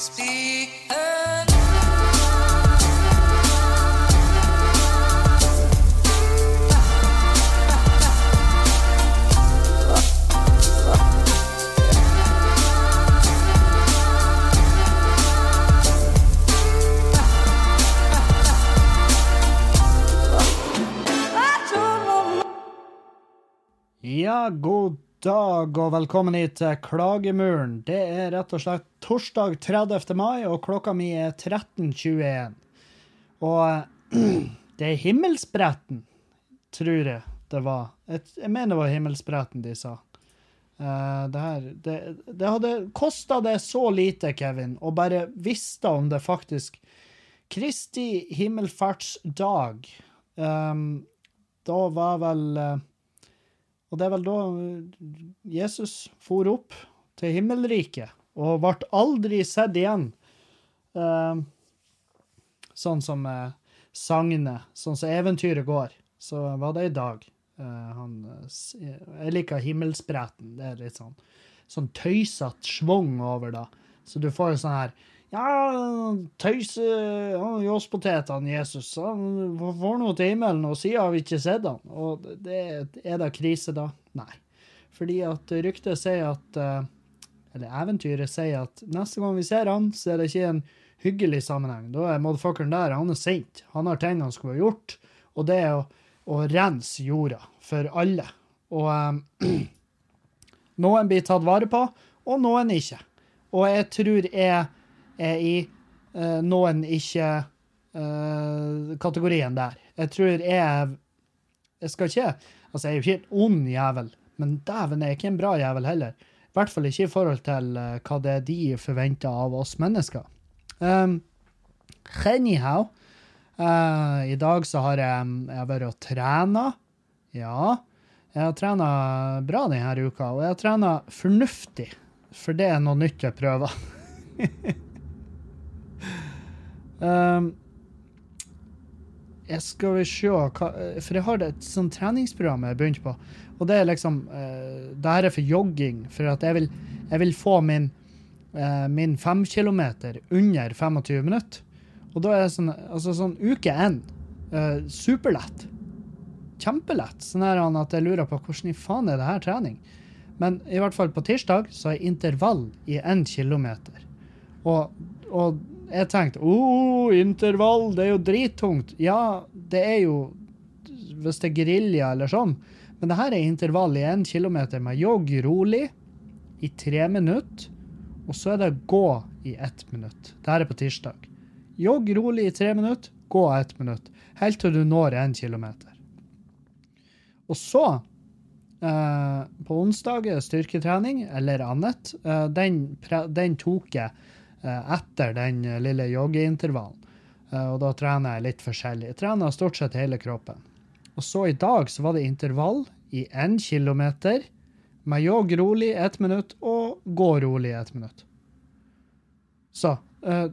Ja, god dag og velkommen hit til Klagemuren. Det er rett og slett torsdag 30. mai, og klokka mi er 13.21. Og det er himmelspretten, tror jeg det var. Jeg, mener det var himmelspretten de sa. Eh, det, her, det, det hadde kosta det så lite, Kevin, å bare visste om det faktisk Kristi himmelfartsdag. Um, da var vel eh, og det er vel da Jesus for opp til himmelriket og ble aldri sett igjen. Eh, sånn som eh, sagnet, sånn som eventyret går, så var det i dag. Eh, han, jeg liker himmelspretten. Det er litt sånn, sånn tøysete schwung over det. Så du får jo sånn her Ja, tøyse han Jåspotetene, Jesus, han får noe til himmelen, og siden har vi ikke sett han. Og det, er det krise da? Nei. Fordi at ryktet sier at eh, Eller eventyret sier at neste gang vi ser han, så er det ikke en hyggelig sammenheng. Da er motherfuckeren der, han er sint. Han har ting han skulle ha gjort, og det er å, å rense jorda for alle. Og um, noen blir tatt vare på, og noen ikke. Og jeg tror jeg er i uh, noen ikke-kategorien der. Jeg tror jeg Jeg skal ikke Altså, jeg er jo ikke en ond jævel, men dæven, jeg er ikke en bra jævel heller. I hvert fall ikke i forhold til eh, hva det er de forventer av oss mennesker. Um, anyhow, uh, i dag så har jeg, jeg vært og trena. Ja, jeg har trena bra denne uka, og jeg har trena fornuftig, for det er noe nytt jeg prøver. um, jeg skal vi se hva, For jeg har et sånt treningsprogram jeg har begynt på. Og det er liksom uh, Det her er for jogging, for at jeg vil, jeg vil få min, uh, min fem kilometer under 25 minutter. Og da er det sånn Altså sånn uke én. Uh, superlett. Kjempelett. Sånn her at jeg lurer på hvordan i faen er det her trening? Men i hvert fall på tirsdag så er intervall i én kilometer. Og, og jeg tenkte oh, intervall, det er jo drittungt. Ja, det er jo hvis det er gerilja eller sånn. Men det her er intervall i én kilometer med jogg rolig i tre minutter. Og så er det gå i ett minutt. Det her er på tirsdag. Jogg rolig i tre minutter, gå ett minutt. Helt til du når én kilometer. Og så Eh, på onsdag styrketrening eller annet. Eh, den, den tok jeg etter den eh, lille joggeintervallen. Eh, og da trener jeg litt forskjellig. Jeg trener stort sett hele kroppen. Og så i dag så var det intervall i én kilometer med jogg rolig ett minutt og gå rolig ett minutt. Så eh,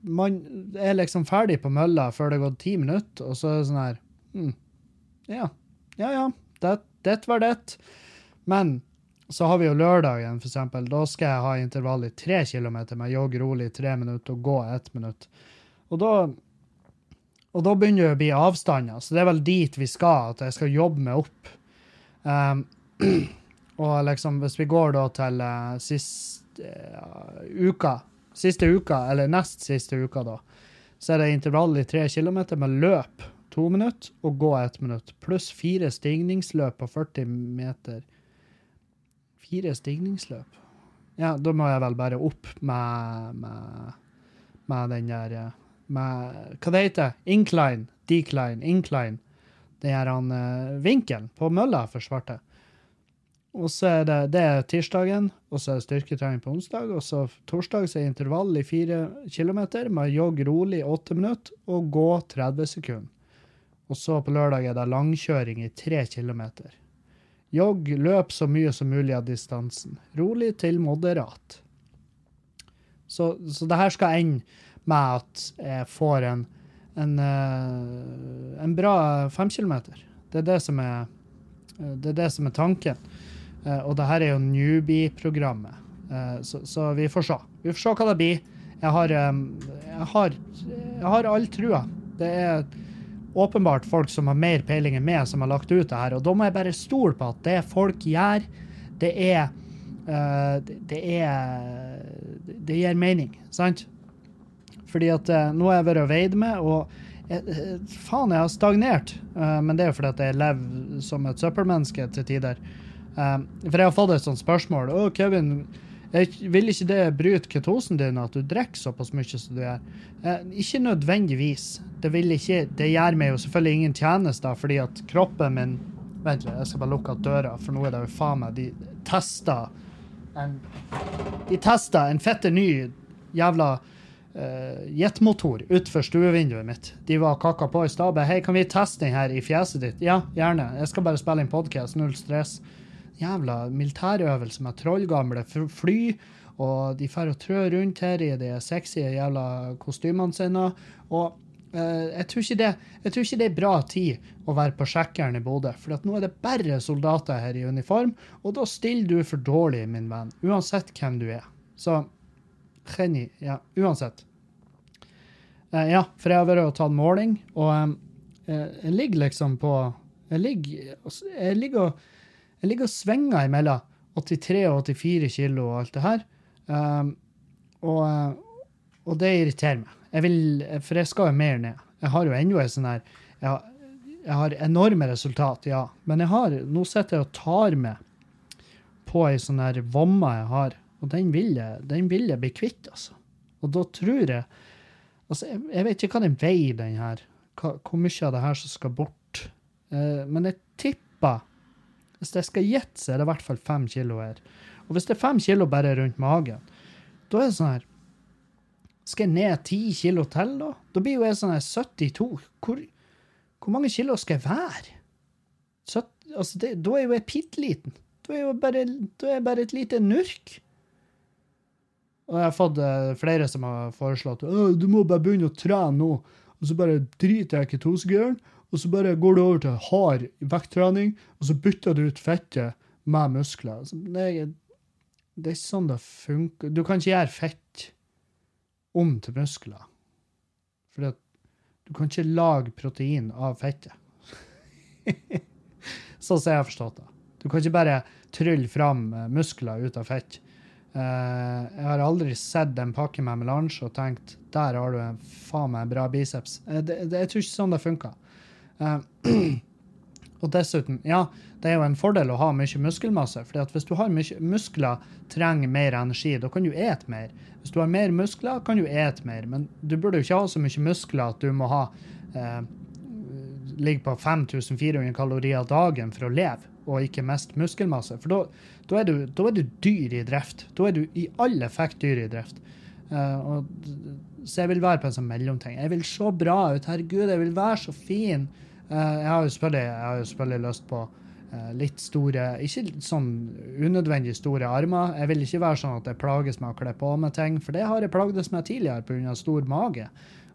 man er liksom ferdig på mølla før det har gått ti minutter, og så er det sånn her hm, Ja, ja, ja. Det, det var det. Men så har vi jo lørdagen, eksempel. Da skal jeg ha intervall i tre kilometer med jogg rolig i tre minutter og gå ett minutt. Og da, og da begynner det å bli avstander, så det er vel dit vi skal, at jeg skal jobbe meg opp. Um, og liksom, hvis vi går da til uh, siste uh, uka, siste uka, eller nest siste uka da, så er det intervall i tre kilometer med løp to minutter og gå ett minutt, pluss fire stigningsløp på 40 meter. Fire stigningsløp? Ja, da må jeg vel bare opp med, med, med den der eh, med, Hva det heter Incline, decline, incline. Den her han, eh, vinkelen på mølla for svarte. Og så er det, det er tirsdagen, og så er det styrketrening på onsdag. Og så torsdag så er intervall i fire kilometer med jogg rolig åtte minutter og gå 30 sekunder. Og så på lørdag er det langkjøring i tre kilometer. Jogg, løp så mye som mulig av distansen. Rolig til moderat. Så, så det her skal ende med at jeg får en, en, eh, en bra femkilometer. Det er det som er, det er det som er tanken. Eh, Og det her er jo newbie-programmet. Eh, så, så vi får se. Vi får se hva det blir. Jeg har, jeg har, jeg har all trua. Det er åpenbart folk som har mer peiling enn meg, som har lagt ut det her. Og da må jeg bare stole på at det folk gjør, det er uh, det- er Det gir mening, sant? Fordi at uh, nå har jeg vært og veid med, og jeg, eh, faen, jeg har stagnert. Uh, men det er jo fordi at jeg lever som et søppelmenneske til tider. For jeg har fått et sånt spørsmål. Å, Kevin, jeg vil ikke det bryte ketosen din at du drikker såpass mye som du gjør? Eh, ikke nødvendigvis. Det, ikke, det gjør meg jo selvfølgelig ingen tjenester, fordi at kroppen min Vent litt, jeg skal bare lukke døra, for nå er det jo faen meg De tester en De tester en fette ny jævla uh, jetmotor utenfor stuevinduet mitt. De var kakka på i stabet. Hei, kan vi teste den her i fjeset ditt? Ja, gjerne. Jeg skal bare spille inn podkast. Null stress. Jævla militærøvelse med trollgamle fly. Og de drar og trør rundt her i de sexy jævla kostymene sine. Og eh, jeg, tror det, jeg tror ikke det er bra tid å være på sjekkeren i Bodø. For nå er det bare soldater her i uniform, og da stiller du for dårlig, min venn. Uansett hvem du er. Så geni. Ja, uansett. Eh, ja, for jeg har vært og tatt måling, og eh, jeg ligger liksom på Jeg ligger, jeg ligger, og, jeg ligger og svinger imellom 83 og 84 kilo og alt det her. Um, og, eh, og det irriterer meg. Jeg vil, for jeg skal jo mer ned. Jeg har jo ennå en sånn her jeg, har- jeg har enorme resultat, ja. Men jeg har, nå sitter jeg og tar med på ei sånn her vomme jeg har, og den vil jeg, den vil jeg bli kvitt, altså. Og da tror jeg Altså, jeg, jeg vet ikke hva den veier, den her. Hva, hvor mye av det her som skal bort. Uh, men jeg tipper Hvis jeg skal gjette, så er det i hvert fall fem kilo her. Og hvis det er fem kilo bare rundt magen, da er det sånn her Skal jeg ned ti kilo til, da? Da blir jo jeg sånn her 72. Hvor, hvor mange kilo skal jeg være? 70, altså det, da er jo jeg bitte liten. Da er jo bare, da er jeg bare et lite nurk. Og jeg har fått eh, flere som har foreslått «Å, du må bare begynne å trene nå, og så bare driter jeg i ketosegøren, og så bare går du over til hard vekttrening, og så bytter du ut fettet med muskler. Altså, det, er, ikke sånn det funker. Du kan ikke gjøre fett om til muskler. For du kan ikke lage protein av fettet. sånn som jeg har forstått det. Du kan ikke bare trylle fram eh, muskler ut av fett. Eh, jeg har aldri sett en pakke med melange og tenkt der har du en faen meg bra biceps. Eh, jeg tror ikke sånn det funker. Eh, og dessuten, ja, det er jo en fordel å ha mye muskelmasse. at hvis du har mye muskler, trenger mer energi, da kan du ete mer. Hvis du har mer muskler, kan du ete mer. Men du burde jo ikke ha så mye muskler at du må ha eh, ligge på 5400 kalorier dagen for å leve, og ikke mest muskelmasse. For da, er du, er du dyr i drift. Da er du i all effekt dyr i drift. Eh, og, så jeg vil være på en sånn mellomting. Jeg vil se bra ut. Herregud, jeg vil være så fin. Eh, jeg har jo selvfølgelig, lyst på eh, litt store Ikke sånn unødvendig store armer. Jeg vil ikke være sånn at jeg plages med å kle på meg ting, for det har jeg plagdes med tidligere pga. stor mage.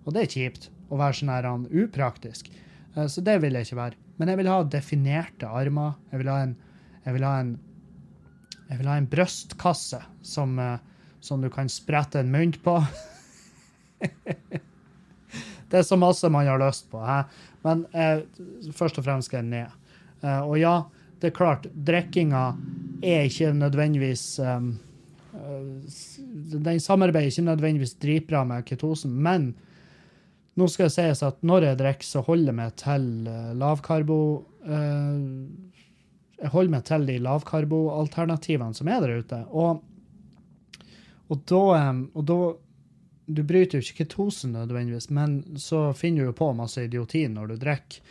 Og det er kjipt å være sånn her han, upraktisk. Uh, Så det vil jeg ikke være. Men jeg vil ha definerte armer. Jeg vil ha en, jeg vil ha en, jeg vil ha en brystkasse som, uh, som du kan sprette en mynt på. det er så masse man har lyst på. He. Men eh, først og fremst skal jeg ned. Eh, og ja, det er klart, drikkinga er ikke nødvendigvis um, Den samarbeider ikke nødvendigvis dritbra med ketosen, men nå skal det sies at når jeg drikker, så holder jeg meg til uh, lavkarbo uh, Jeg holder meg til de lavkarboalternativene som er der ute. Og, og da, og da Du bryter jo ikke ketosen nødvendigvis, men så finner du jo på masse idioti når du drikker,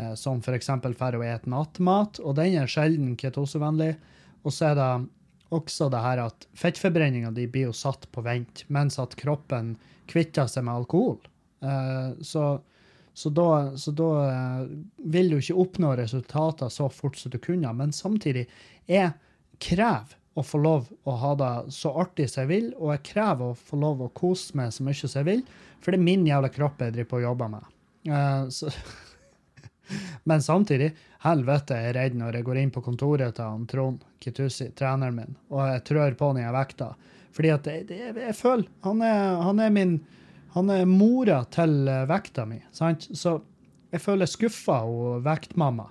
uh, som f.eks. for å ete nattmat, og den er sjelden ketosevennlig. Og så er det også det her at fettforbrenninga di blir jo satt på vent, mens at kroppen kvitter seg med alkohol. Eh, så, så da, så da eh, vil du ikke oppnå resultater så fort som du kunne. Men samtidig, jeg krever å få lov å ha det så artig som jeg vil, og jeg krever å få lov å kose meg så mye som jeg vil, for det er min jævla kropp jeg driver på og jobber med. Uh, Men samtidig, helvete jeg er redd når jeg går inn på kontoret til han Trond Kitusi, treneren min, og jeg trør på han jeg vekta. Fordi at jeg, jeg, jeg føler han er, han er min Han er mora til eh, vekta mi, sant? Så jeg føler skuffa hun vektmamma.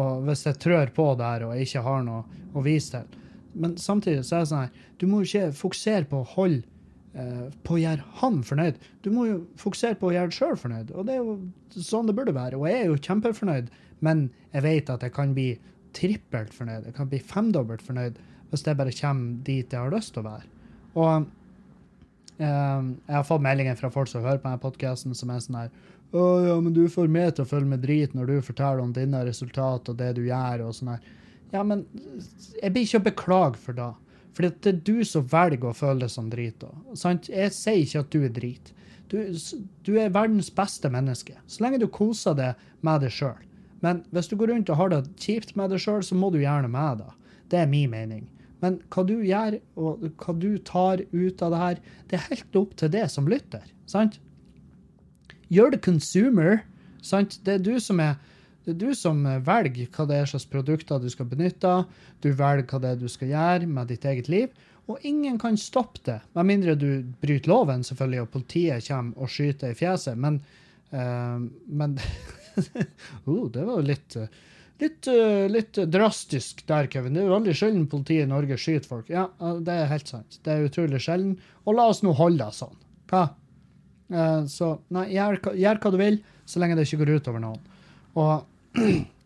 Og hvis jeg trør på der og jeg ikke har noe å vise til. Men samtidig så er det sånn her, du må jo ikke fokusere på å holde eh, på å gjøre han fornøyd. Du må jo fokusere på å gjøre deg sjøl fornøyd. Og det er jo sånn det burde være. Og jeg er jo kjempefornøyd, men jeg vet at jeg kan bli trippelt fornøyd. Jeg kan bli femdobbelt fornøyd hvis jeg bare kommer dit jeg har lyst til å være. Og eh, jeg har fått meldinger fra folk som hører på denne podkasten, som er sånn her Å ja, men du får meg til å følge med drit når du forteller om dine resultat og det du gjør, og sånn her. Ja, men jeg blir ikke å beklage for det. For det er du som velger å føle det som drit. da. Jeg sier ikke at du er drit. Du, du er verdens beste menneske, så lenge du koser deg med deg sjøl. Men hvis du går rundt og har det kjipt med deg sjøl, så må du gjerne med det. Det er min mening. Men hva du gjør, og hva du tar ut av det her, det er helt opp til det som lytter. sant? You're the consumer. sant? Det er du som er det er du som velger hva det er slags produkter du skal benytte. Du velger hva det er du skal gjøre med ditt eget liv. Og ingen kan stoppe det, med mindre du bryter loven, selvfølgelig, og politiet kommer og skyter i fjeset. Men, uh, men uh, Det var jo litt, litt, eh, litt drastisk der, Kevin. Det er jo veldig sjelden politiet i Norge skyter folk. Ja, det er helt sant. Det er utrolig sjelden. Og la oss nå holde det sånn. Hva? Eh, så nei, gjør, gjør hva du vil, så lenge det ikke går ut over noen. Og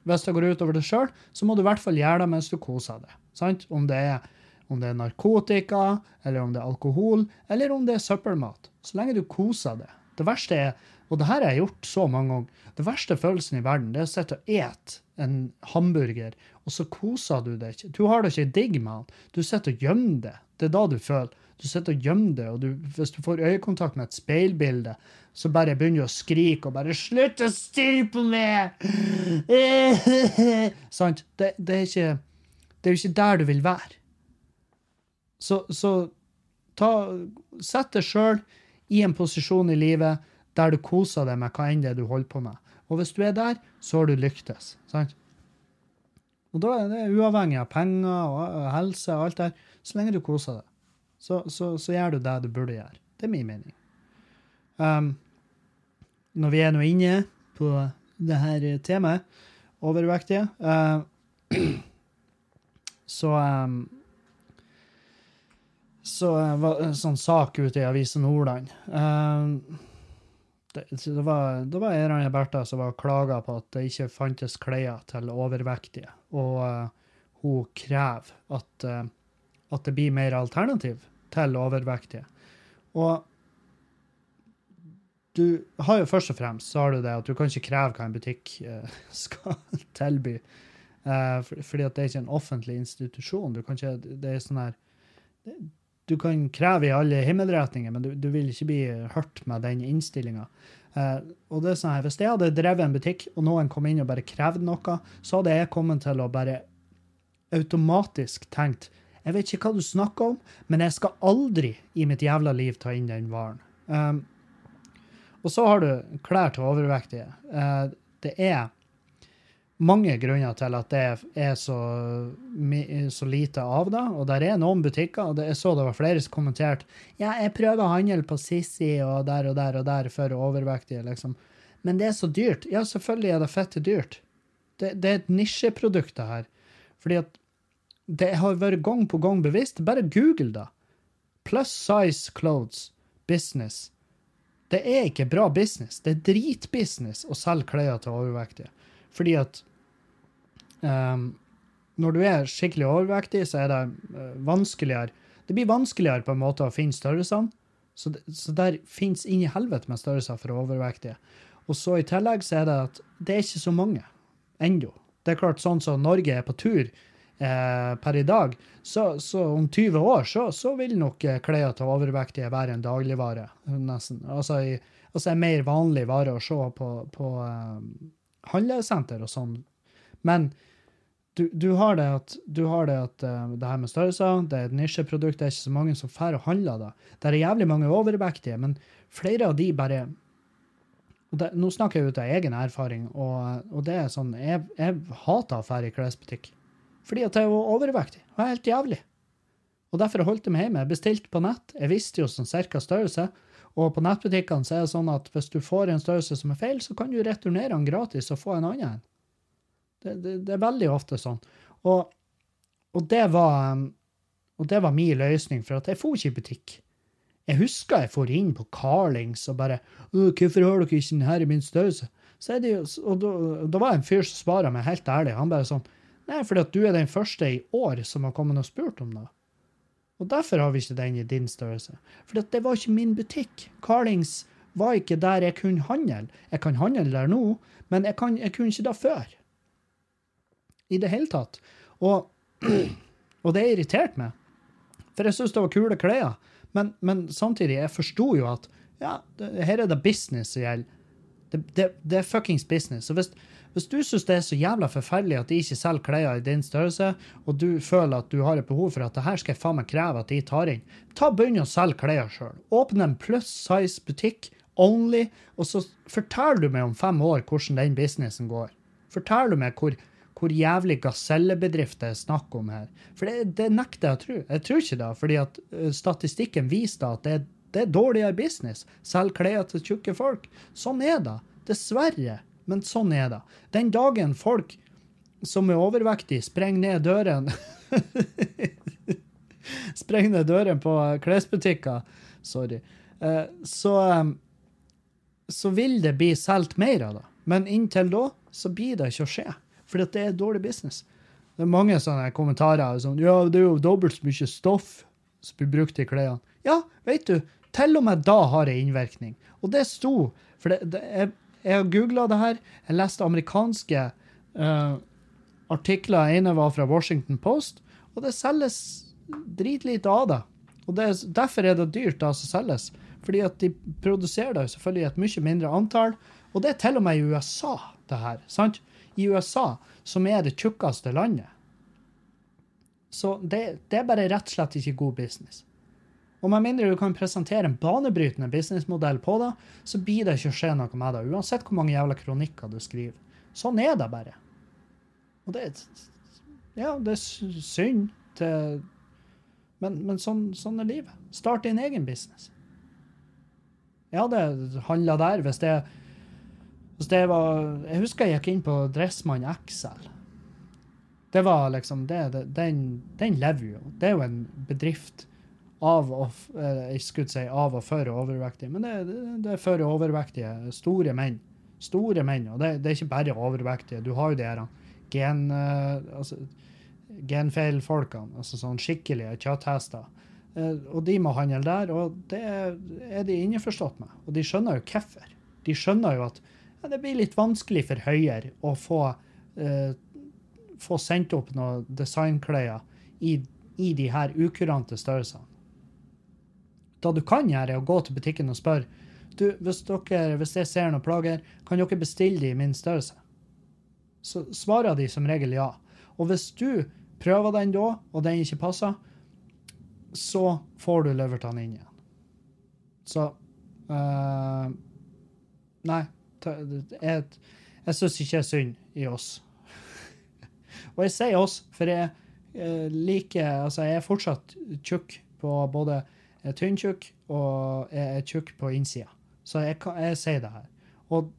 hvis det går ut over deg sjøl, så må du i hvert fall gjøre det mens du koser deg. Sant? Om det, er, om det er narkotika, eller om det er alkohol, eller om det er søppelmat. Så lenge du koser deg. Det verste er, og det her har jeg gjort så mange ganger, det verste følelsen i verden det er å sitte og ete en hamburger, og så koser du deg ikke. Du har det ikke digg med den. Du sitter og gjemmer det. Det er da du føler. Du sitter og gjemmer det, og du, hvis du får øyekontakt med et speilbilde, så bare begynner du å skrike og bare 'Slutt å stirre på meg!' Sant? Det, det, er ikke, det er jo ikke der du vil være. Så, så ta, sett deg sjøl i en posisjon i livet der du koser deg med hva enn det du holder på med. Og hvis du er der, så har du lyktes. Sant? Og da er det uavhengig av penger og helse og alt der. Så lenge du koser deg, så, så, så gjør du det du burde gjøre. Det er min mening. Um, når vi er nå inne på det her temaet, overvektige, uh, så um, Så uh, var det en sånn sak ute i avisen Nordland. Um, det, det var, det var en av Bertha som var klaga på at det ikke fantes klær til overvektige. Og uh, hun krever at, uh, at det blir mer alternativ til overvektige. Og du har jo først og fremst så har du det at du kan ikke kreve hva en butikk eh, skal tilby. Eh, fordi at det er ikke en offentlig institusjon. Du kan ikke, det er sånn her Du kan kreve i alle himmelretninger, men du, du vil ikke bli hørt med den innstillinga. Uh, og det er sånn her, Hvis jeg hadde drevet en butikk, og noen kom inn og bare krevde noe, så hadde jeg kommet til å bare automatisk tenkt Jeg vet ikke hva du snakker om, men jeg skal aldri i mitt jævla liv ta inn den varen. Um, og så har du klær til overvektige. Uh, det er mange grunner til at det er så, så lite av det. Og der er noen butikker, og jeg så det var flere som kommenterte ja, jeg prøver å handle på Sissi og der og der og der for overvektige, liksom. Men det er så dyrt. Ja, selvfølgelig er det fette dyrt. Det, det er et nisjeprodukt, det her. Fordi at det har vært gang på gang bevisst. Bare google det. Plus size clothes business. Det er ikke bra business. Det er dritbusiness å selge klær til overvektige. Fordi at um, når du er skikkelig overvektig, så er det uh, vanskeligere Det blir vanskeligere på en måte å finne størrelsene. Så, så der fins inn i helvete med størrelser for overvektige. Og så i tillegg så er det at det er ikke så mange ennå. Det er klart, sånn som Norge er på tur eh, per i dag, så, så om 20 år så, så vil nok eh, klær til overvektige være en dagligvare, nesten. Altså, i, altså en mer vanlig vare å se på, på eh, handlesenter og sånn. Men du, du har det at, har det, at uh, det her med størrelser, det er et nisjeprodukt, det er ikke så mange som drar og handler det. Det er jævlig mange overvektige, men flere av de bare det, Nå snakker jeg ut av egen erfaring, og, og det er sånn Jeg, jeg hater å dra i klesbutikk. Fordi at jeg var overvektig. Det var helt jævlig. Og derfor holdt jeg meg hjemme. Jeg bestilte på nett. Jeg visste jo sånn cirka størrelse. Og på nettbutikkene så er det sånn at hvis du får en størrelse som er feil, så kan du returnere den gratis og få en annen en. Det, det, det er veldig ofte sånn. Og, og, det var, um, og det var min løsning, for at jeg for ikke i butikk. Jeg husker jeg for inn på Carlings og bare 'Hvorfor har dere ikke den her i min størrelse?' Så er det jo, og da var det en fyr som svarte meg helt ærlig. Han bare sånn Nei, fordi at du er den første i år som har kommet og spurt om det. Og derfor har vi ikke den i din størrelse. For det var ikke min butikk. Carlings var ikke der jeg kunne handle. Jeg kan handle der nå, men jeg, kan, jeg kunne ikke da før. I det hele tatt. Og, og det irriterte meg. For jeg syntes det var kule klær. Men, men, samtidig, jeg forsto jo at ja, det, her er det business som gjelder. Det, det, det, er fuckings business. Så hvis, hvis du syns det er så jævla forferdelig at de ikke selger klær i din størrelse, og du føler at du har et behov for at det her skal jeg faen meg kreve at de tar inn, ta begynn å selge klær sjøl. Åpne en pluss size butikk, only, og så forteller du meg om fem år hvordan den businessen går. Forteller du meg hvor hvor jævlig gasellebedrift det er snakk om her. For det, det, nekter jeg å tro. Jeg tror ikke det, fordi at statistikken viser at det, det er dårligere business. Selg klær til tjukke folk. Sånn er det. Dessverre. Men sånn er det. Den dagen folk som er overvektige, sprenger ned døren Sprenger ned døren på klesbutikker, sorry, så, så vil det bli solgt mer av det. Men inntil da så blir det ikke å skje. For det er dårlig business. Det er mange sånne kommentarer som ja, det er jo dobbelt så mye stoff som blir brukt i klærne. Ja, vet du, til og med da har det innvirkning. Og det sto For det, det, jeg, jeg har googla det her. Jeg leste amerikanske uh, artikler. ene var fra Washington Post, og det selges dritlite av det. Og det, Derfor er det dyrt det som selges. Fordi at de produserer det selvfølgelig i et mye mindre antall. Og det er til og med i USA, det her. sant? i USA, som er det tjukkeste landet. Så det, det, er bare rett og slett ikke god business. Og med mindre du kan presentere en banebrytende businessmodell på det, så blir det ikke å skje noe med det, uansett hvor mange jævla kronikker du skriver. Sånn er det bare. Og det er Ja, det er synd til Men, men sånn, sånn, er livet. Start din egen business. Jeg hadde handla der hvis det hvis det var Jeg husker jeg gikk inn på Dressmann XL. Det var liksom det, det, den, den lever jo. Det er jo en bedrift av og, eh, jeg skulle si av og for overvektige, men det, det, er for overvektige. Store menn. Store menn. Og det, det er ikke bare overvektige. Du har jo de her gen, eh, altså, genfeilfolkene, altså sånn skikkelige kjøtthester. Eh, og de må handle der, og det er de innforstått med. Og de skjønner jo hvorfor. De skjønner jo at ja, det blir litt vanskelig for Høyre å få, eh, få sendt opp noen designklær i, i, de her ukurante størrelsene. Det du kan gjøre, er å gå til butikken og spørre du, hvis, dere, hvis jeg ser noen plager, kan dere bestille de i min størrelse? Så svarer de som regel ja. Og hvis du prøver den da, og den ikke passer, så får du levert inn igjen. Så uh, Nei, jeg, jeg syns ikke er synd i oss. Og jeg sier oss, for jeg, jeg liker Altså, jeg er fortsatt tjukk på både er tynntjukk, og jeg er tjukk på innsida. Så jeg, jeg sier det her. Og,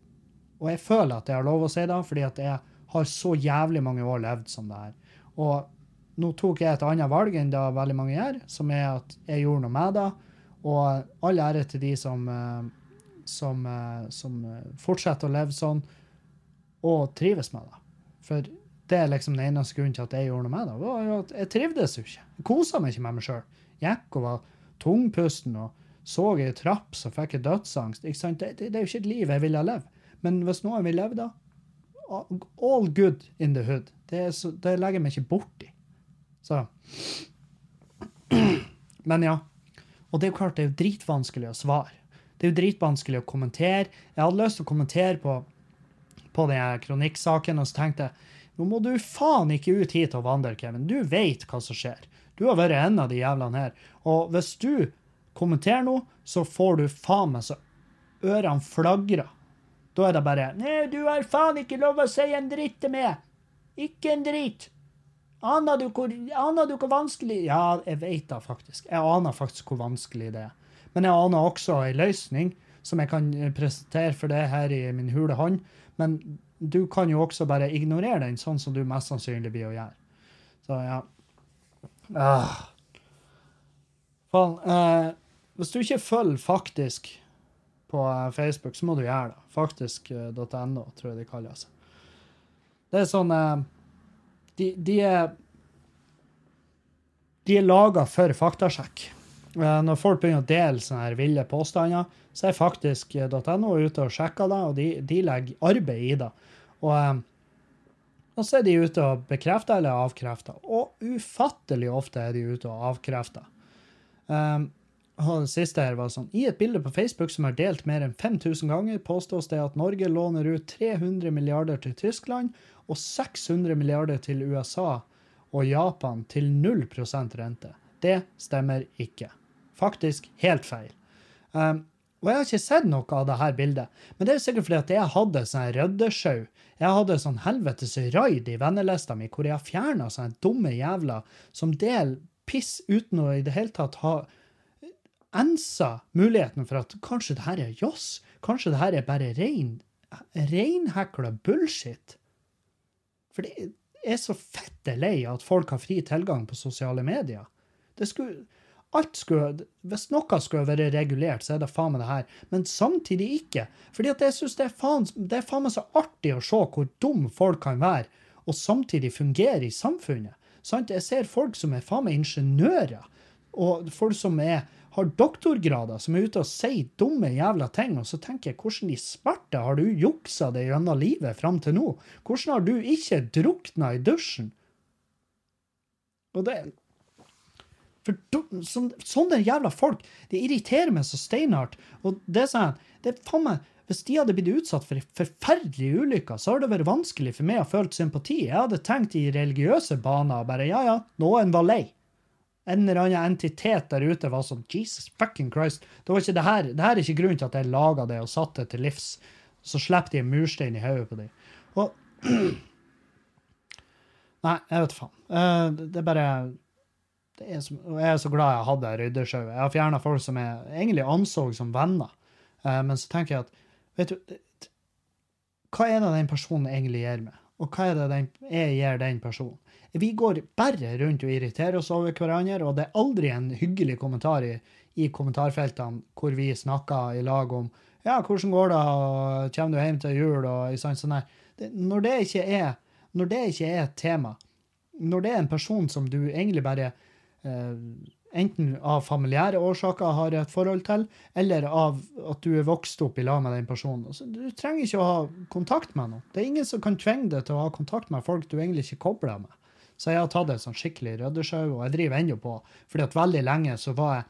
og, jeg føler at jeg har lov å si det, fordi at jeg har så jævlig mange år levd som det her. Og nå tok jeg et annet valg enn det veldig mange gjør, som er at jeg gjorde noe med det. Og all ære til de som uh, som, eh, som, eh, fortsetter å leve sånn, og trives med det. For det er liksom den eneste grunnen til at jeg gjorde noe med det. var at Jeg trivdes jo ikke. Jeg kosa meg ikke med meg sjøl. Gikk og var tungpusten og så ei trapp så fikk jeg dødsangst. Det, det, det, er jo ikke et liv jeg ville leve. Men hvis noen vil leve da, all good in the hood. Det, så, det legger jeg meg ikke borti. Så Men ja. Og det er jo klart, det er jo dritvanskelig å svare. Det er jo dritvanskelig å kommentere. Jeg hadde lyst til å kommentere på, på den kronikksaken, og så tenkte jeg nå må du faen ikke ut hit og vandre, Kevin. Du vet hva som skjer. Du har vært en av de jævlene her. Og hvis du kommenterer noe, så får du faen meg så ørene flagrer. Da er det bare Nei, du har faen ikke lov å si en dritt til meg! Ikke en dritt! Aner du hvor, aner du hvor vanskelig Ja, jeg vet da faktisk. Jeg aner faktisk hvor vanskelig det er. Men jeg aner også ei løsning som jeg kan presentere for deg her i min hule hånd. Men du kan jo også bare ignorere den, sånn som du mest sannsynlig blir å gjøre. Så ja. Ah. Faen. Eh, hvis du ikke følger Faktisk på eh, Facebook, så må du gjøre det. Faktisk.no, tror jeg de kaller seg. Det er sånn eh, de, de er de er laga for faktasjekk. Eh, Når folk begynner å dele sånne her ville påstander, så er faktisk.no ute og sjekker det, og de, de legger arbeid i det. Og, eh, og så er de ute og bekrefter eller avkrefter. Og ufattelig ofte er de ute og avkrefter. Um, og det siste her var sånn I et bilde på Facebook som er delt mer enn 5000 ganger, påstås det at Norge låner ut 300 milliarder til Tyskland og 600 milliarder til USA og Japan til 0% rente. Det stemmer ikke. Faktisk helt feil. Um, og jeg har ikke sett noe av det her bildet, men det er sikkert fordi at jeg hadde sånn røddesjau. Jeg hadde sånn helvetes raid i vennelista mi hvor jeg har fjerna sånne dumme jævler som deler piss uten å i det hele tatt ha ensa muligheten for at kanskje det her er joss. Kanskje det her er bare rein, reinhekla bullshit. For det er så fette lei at folk har fri tilgang på sosiale medier. Det skulle, alt skulle, Hvis noe skulle være regulert, så er det faen meg det her. Men samtidig ikke. Fordi at jeg synes det er faen, det er faen meg så artig å se hvor dum folk kan være, og samtidig fungere i samfunnet. Sant? Jeg ser folk som er faen meg ingeniører, og folk som er har doktorgrader, som er ute og sier dumme jævla ting, og så tenker jeg, hvordan i smerte har du juksa det gjennom livet fram til nå? Hvordan har du ikke drukna i dusjen? Og det For du- sånn- sånne jævla folk, det irriterer meg så steinhardt. Og det sa jeg, det er faen meg hvis de hadde blitt utsatt for forferdelige ulykker, så hadde det vært vanskelig for meg å føle sympati. Jeg hadde tenkt i religiøse baner og bare ja, ja, noen var lei en eller annen entitet der ute var sånn Jesus fucking Christ. Det var ikke det her, det her er ikke grunnen til at jeg laga det og satte det til livs. Så slipper de en murstein i hodet på dem. Og Nei, jeg vet faen. Eh, det er bare og Jeg er så glad jeg hadde ryddesjau. Jeg har fjerna folk som jeg egentlig anså som venner. Eh, Men så tenker jeg at vet du, hva er det den personen egentlig gjør meg? Og hva er det den, jeg gir den personen? Vi går bare rundt og irriterer oss over hverandre, og det er aldri en hyggelig kommentar i, i kommentarfeltene hvor vi snakker i lag om ja, hvordan går det, og kommer du hjem til jul, og sånn sånn her. Når, det ikke er, når det ikke er et tema, når det er en person som du egentlig bare eh, enten av familiære årsaker har et forhold til, eller av at du er vokst opp i lag med den personen. Altså, du trenger ikke å ha kontakt med noen. Det er ingen som kan tvinge deg til å ha kontakt med folk du egentlig ikke kobler med. Så jeg har tatt et sånn skikkelig røddesjau, og jeg driver ennå på. fordi at veldig lenge så var jeg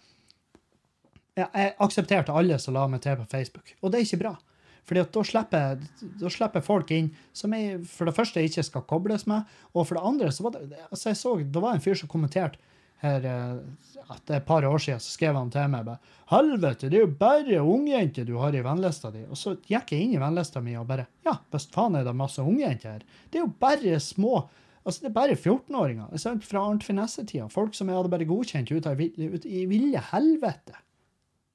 ja, Jeg aksepterte alle som la meg til på Facebook, og det er ikke bra. Fordi at da slipper, da slipper folk inn som jeg for det første ikke skal kobles med, og for det andre så var det altså jeg så, Det var en fyr som kommenterte her eh, at det er et par år siden, så skrev han til meg bare Helvete, det er jo bare ungjenter du har i vennlista di. Og så gikk jeg inn i vennlista mi og bare Ja, visst faen er det masse ungjenter her. Det er jo bare små Altså, det er bare 14-åringer. Jeg Fra Arnt Finesse-tida. Folk som jeg hadde bare godkjent ut, av, ut i ville helvete.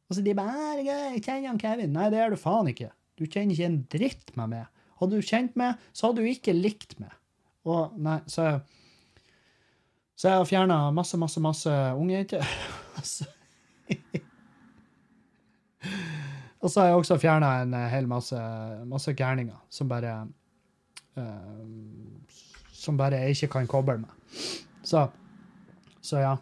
Altså, de bare «Jeg kjenner han Kevin. Nei, det gjør du faen ikke. Du kjenner ikke en dritt med meg. Hadde du kjent meg, så hadde du ikke likt meg. Og nei, så Så jeg har fjerna masse, masse, masse unge jenter. Altså. Og så har jeg også fjerna en hel masse, masse gærninger som bare uh, Som bare jeg ikke kan koble med. Så, så ja.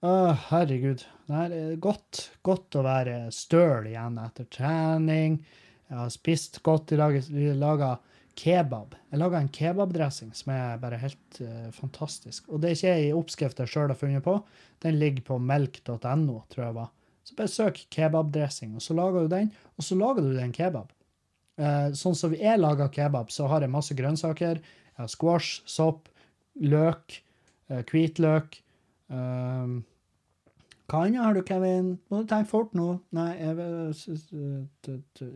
Å, herregud. Det er godt, godt å være støl igjen etter trening. Jeg har spist godt i dag. Laga kebab. Jeg laga en kebabdressing som er bare helt uh, fantastisk. Og det er ikke ei oppskrift jeg sjøl har funnet på. Den ligger på melk.no, tror jeg var. Så bare søk kebabdressing, og så lager du den, og så lager du den kebab. Uh, sånn som jeg lager kebab, så har jeg masse grønnsaker. Jeg har squash, sopp, løk, uh, hvitløk. eh, Hva annet har du, Kevin? Må du tenke fort nå? Nei, jeg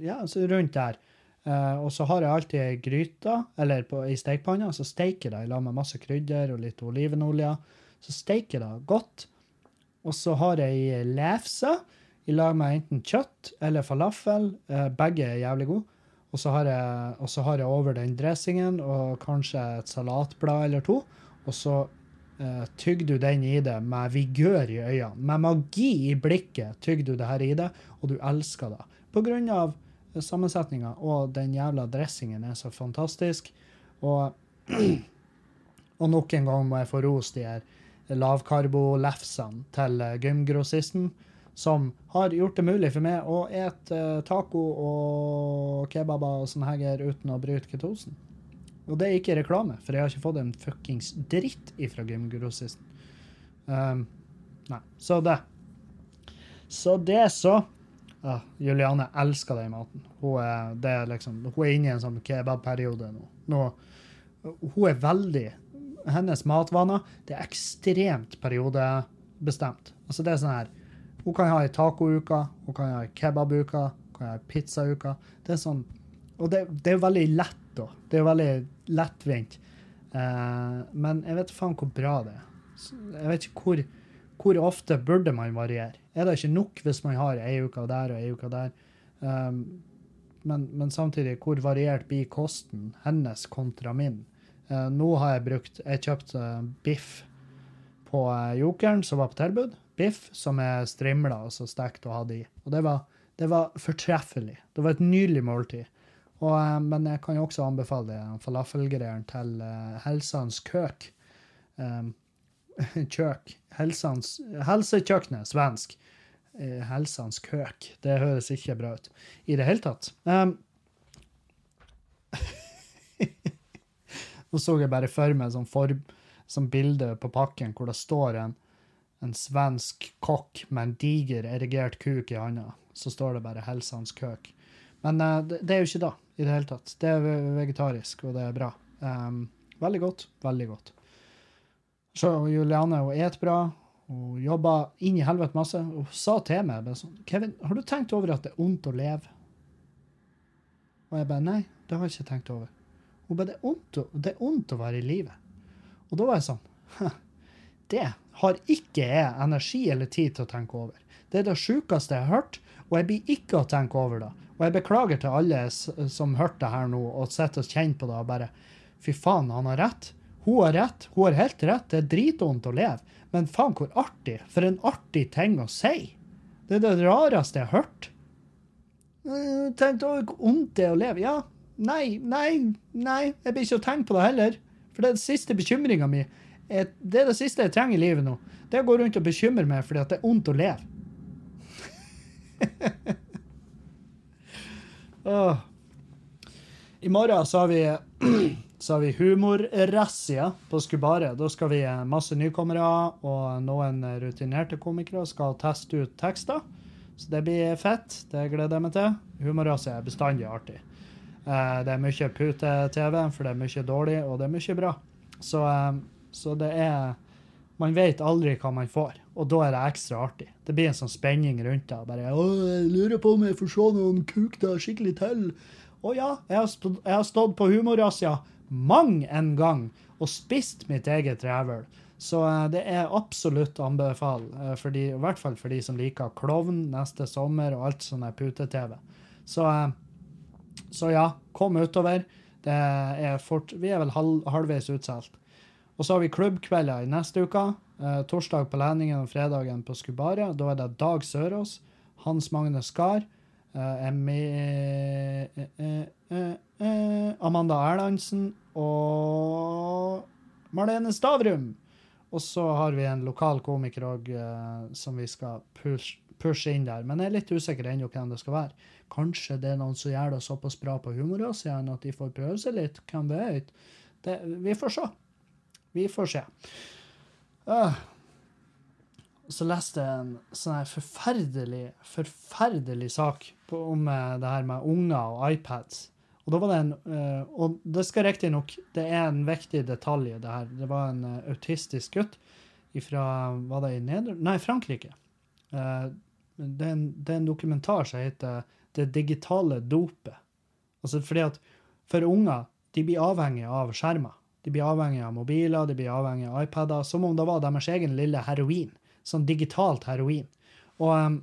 Ja, så rundt der. Eh, og så har jeg alltid ei gryte, eller på, i stekepanna, så steiker jeg det i lag med masse krydder og litt olivenolje. Så steiker jeg det godt. Og så har jeg ei lefse i lag med enten kjøtt eller falafel. Uh, begge er jævlig gode. Og så har har jeg over den dressingen og kanskje et salatblad eller to. Og så uh, tygger du den i det med vigør i øynene. Med magi i blikket tygger du det her i det, og du elsker det. På grunn av sammensetninga, og den jævla dressingen er så fantastisk. Og, og nok en gang må jeg få ros de her lavkarbo-lefsene til eh, gymgrossisten, som har gjort det mulig for meg å ete eh, taco og kebaber og sånn her uten å bryte ketosen. Og det er ikke reklame, for jeg har ikke fått en fuckings dritt ifra gymgrossisten. Um, nei, så det. Så det, så. Ja, Juliane elsker den maten. Hun er, er liksom, hun er inne i en sånn kebabperiode nå. nå. Hun er veldig Hennes matvaner det er ekstremt periodebestemt. Altså det er sånn her Hun kan ha ei tacouke, hun kan ha ei kebabuke, hun kan ha ei pizzauke. Det er sånn Og det, det er veldig lett, da. Det er veldig lettvint. Eh, men jeg vet faen hvor bra det er. Jeg vet ikke hvor, hvor ofte burde man variere. Er det ikke nok hvis man har ei uke der og ei uke der? Um, men, men samtidig, hvor variert blir kosten hennes kontra min? Uh, nå har jeg brukt Jeg kjøpte biff på eh, Jokeren, som var på tilbud. Biff som er strimla og så stekt og hadde i. Og det var, det var fortreffelig. Det var et nydelig måltid. Og, eh, men jeg kan jo også anbefale falafelgreieren til Helsans Køk. Um, kjøk. Helsans, helsekjøkkenet, svensk. Eh, Helsans Køk. Det høres ikke bra ut i det hele tatt. Um, Nå så jeg bare for meg sånn, for, sånn bilde på pakken hvor det står en, en svensk kokk med en diger, erigert kuk i handa. Så står det bare 'Helsans køk'. Men uh, det, det er jo ikke da i det hele tatt. Det er vegetarisk, og det er bra. Um, veldig godt. Veldig godt. Så Juliane hun et bra. Hun jobba inn i helvete masse. Hun sa til meg bare sånn 'Kevin, har du tenkt over at det er ondt å leve?' Og jeg bare 'Nei, det har jeg ikke tenkt over'. Hun bare 'Det er ondt å, det å være i live'. Og da var jeg sånn Det har ikke jeg energi eller tid til å tenke over. Det er det sjukeste jeg har hørt, og jeg blir ikke å tenke over det. Og jeg beklager til alle som hørte det her nå og sitter og kjenner på det og bare Fy faen, han har rett. Hun har rett. Hun har helt rett. Det er dritvondt å leve. Men faen, hvor artig. For en artig ting å si. Det er det rareste jeg har hørt. Eh, Tenk over hvor vondt det er å leve. Ja, nei, nei, nei. Jeg blir ikke å tenke på det heller. For det er den siste bekymringa mi. Det er det siste jeg trenger i livet nå. Det å gå rundt og bekymre meg fordi det er vondt å leve. Åh. I morgen så har vi så har vi humorrazzia på Skubare. Da skal vi eh, masse nykommere og noen rutinerte komikere skal teste ut tekster. Så det blir fett. Det gleder jeg meg til. Humorrazzia er bestandig artig. Eh, Det er mye pute-TV, for det er mye dårlig, og det er mye bra. Så, eh, så det er Man vet aldri hva man får, og da er det ekstra artig. Det blir en sånn spenning rundt det. Bare, å, jeg lurer på om jeg får se noen kuk da skikkelig til. Å ja, jeg har stått på humorrazzia mang en gang og spist mitt eget rævøl. Så eh, det er absolutt anbefal, eh, for i hvert fall for de som liker klovn neste sommer og alt sånn pute-TV. Så, eh, så ja, kom utover. Det er fort, vi er vel halv, halvveis utsolgt. Og så har vi klubbkvelder i neste uke. Torsdag på Læningen og fredagen på Skubaret. Da er det Dag Sørås, Hans Magne Skar, Emmy eh, eh, eh, eh, Amanda Erlandsen og Marlene Stavrum. Og så har vi en lokal komiker òg som vi skal push, pushe inn der. Men jeg er litt usikker ennå hvem det skal være. Kanskje det er noen som gjør det såpass bra på humorrazzien at de får prøve seg litt. Hvem vet? Det, vi får se. Vi får se. Uh, Så leste jeg en sånn her forferdelig, forferdelig sak på, om eh, det her med unger og iPads. Og da var det en eh, Og det skal riktignok Det er en viktig detalj det her. Det var en eh, autistisk gutt fra Var det i Neder... Nei, Frankrike. eh, det, er en, det er en dokumentar som heter 'Det digitale dopet'. Altså fordi at for unger, de blir avhengige av skjermer. De blir avhengige av mobiler, de blir avhengige av iPader, som om det var deres egen lille heroin. Sånn digitalt heroin. Og, um,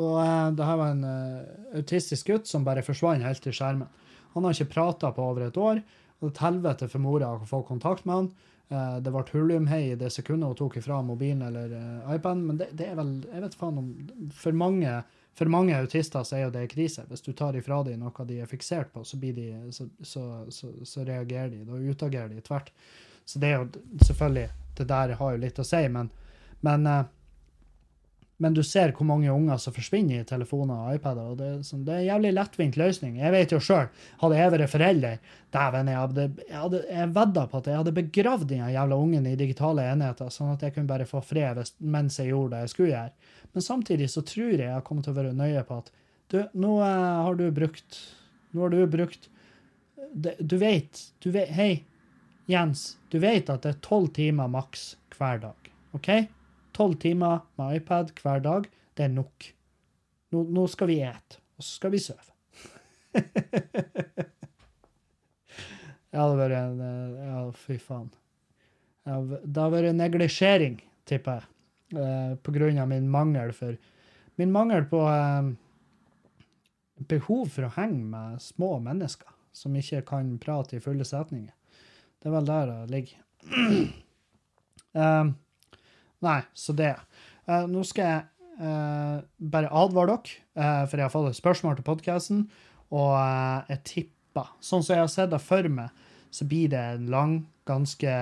og uh, det her var en uh, autistisk gutt som bare forsvant helt til skjermen. Han har ikke prata på over et år. og Det er et helvete for mora å få kontakt med han. Uh, det ble hulumhei i det sekundet hun tok ifra mobilen eller uh, iPaden, men det, det, er vel Jeg vet faen om For mange for mange autister så er jo det krise. Hvis du tar ifra dem noe de er fiksert på, så, blir de, så, så, så, så reagerer de. Da utagerer de tvert. Så det er jo selvfølgelig Det der har jo litt å si, men, men, eh, men du ser hvor mange unger som forsvinner i telefoner og iPader. og Det, sånn, det er en jævlig lettvint løsning. Jeg vet jo sjøl, hadde jeg vært forelder Dæven, jeg hadde, jeg hadde vedda på at jeg hadde begravd den jævla ungen i digitale enheter, sånn at jeg kunne bare få fred mens jeg gjorde det jeg skulle gjøre. Men samtidig så tror jeg jeg kommer til å være nøye på at du, nå eh, har du brukt Nå har du brukt Du vet, du vet Hei, Jens. Du vet at det er tolv timer maks hver dag. OK? Tolv timer med iPad hver dag, det er nok. Nå, nå skal vi ete, og så skal vi sove. det har vært en eh, Ja, fy faen. Det har vært neglisjering, tipper jeg, eh, på grunn av min mangel for Min mangel på eh, behov for å henge med små mennesker som ikke kan prate i fulle setninger. Det er vel der det ligger. um, Nei, så det. Uh, nå skal jeg uh, bare advare dere, uh, for jeg har fått et spørsmål til podkasten, og jeg tipper Sånn som jeg har sett det for meg, så blir det en lang, ganske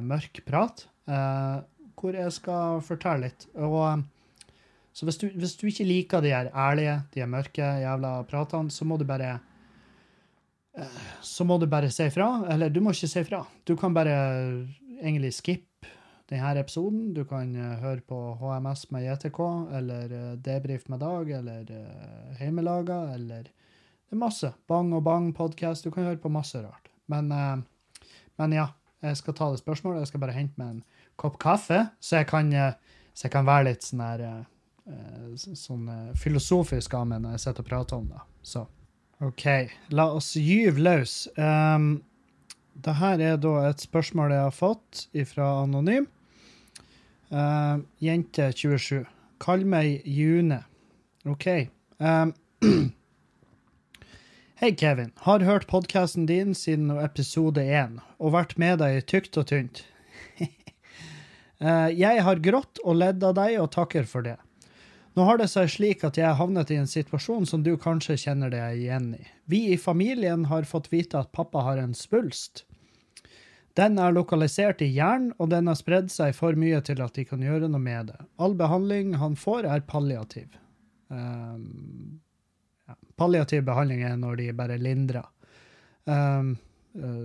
mørk prat, hvor jeg skal fortelle litt. Og så hvis du, hvis du ikke liker de her ærlige, de her mørke jævla pratene, så må du bare så må du bare si fra. Eller du må ikke si fra. Du kan bare egentlig skippe denne episoden. Du kan uh, høre på HMS med JTK, eller uh, Debrif med Dag, eller uh, Heimelaga, eller Det er masse. Bang og Bang podkast. Du kan høre på masse rart. Men, men, ja, jeg skal ta det spørsmålet. Jeg skal bare hente meg en kopp kaffe, så jeg kan, så jeg kan være litt sånn her sånn filosofisk av meg når jeg sitter og prater om det. Så OK, la oss gyve løs. Um, Dette er da et spørsmål jeg har fått fra Anonym. Uh, jente 27. Kall meg June. OK. Um, Hei, Kevin. Har hørt podkasten din siden episode én, og vært med deg tykt og tynt. uh, jeg har grått og ledd av deg, og takker for det. Nå har det seg slik at jeg har havnet i en situasjon som du kanskje kjenner deg igjen i. Vi i familien har fått vite at pappa har en svulst. Den er lokalisert i hjernen, og den har spredd seg for mye til at de kan gjøre noe med det. All behandling han får, er palliativ. Um, ja. Palliativ behandling er når de bare lindrer. Um,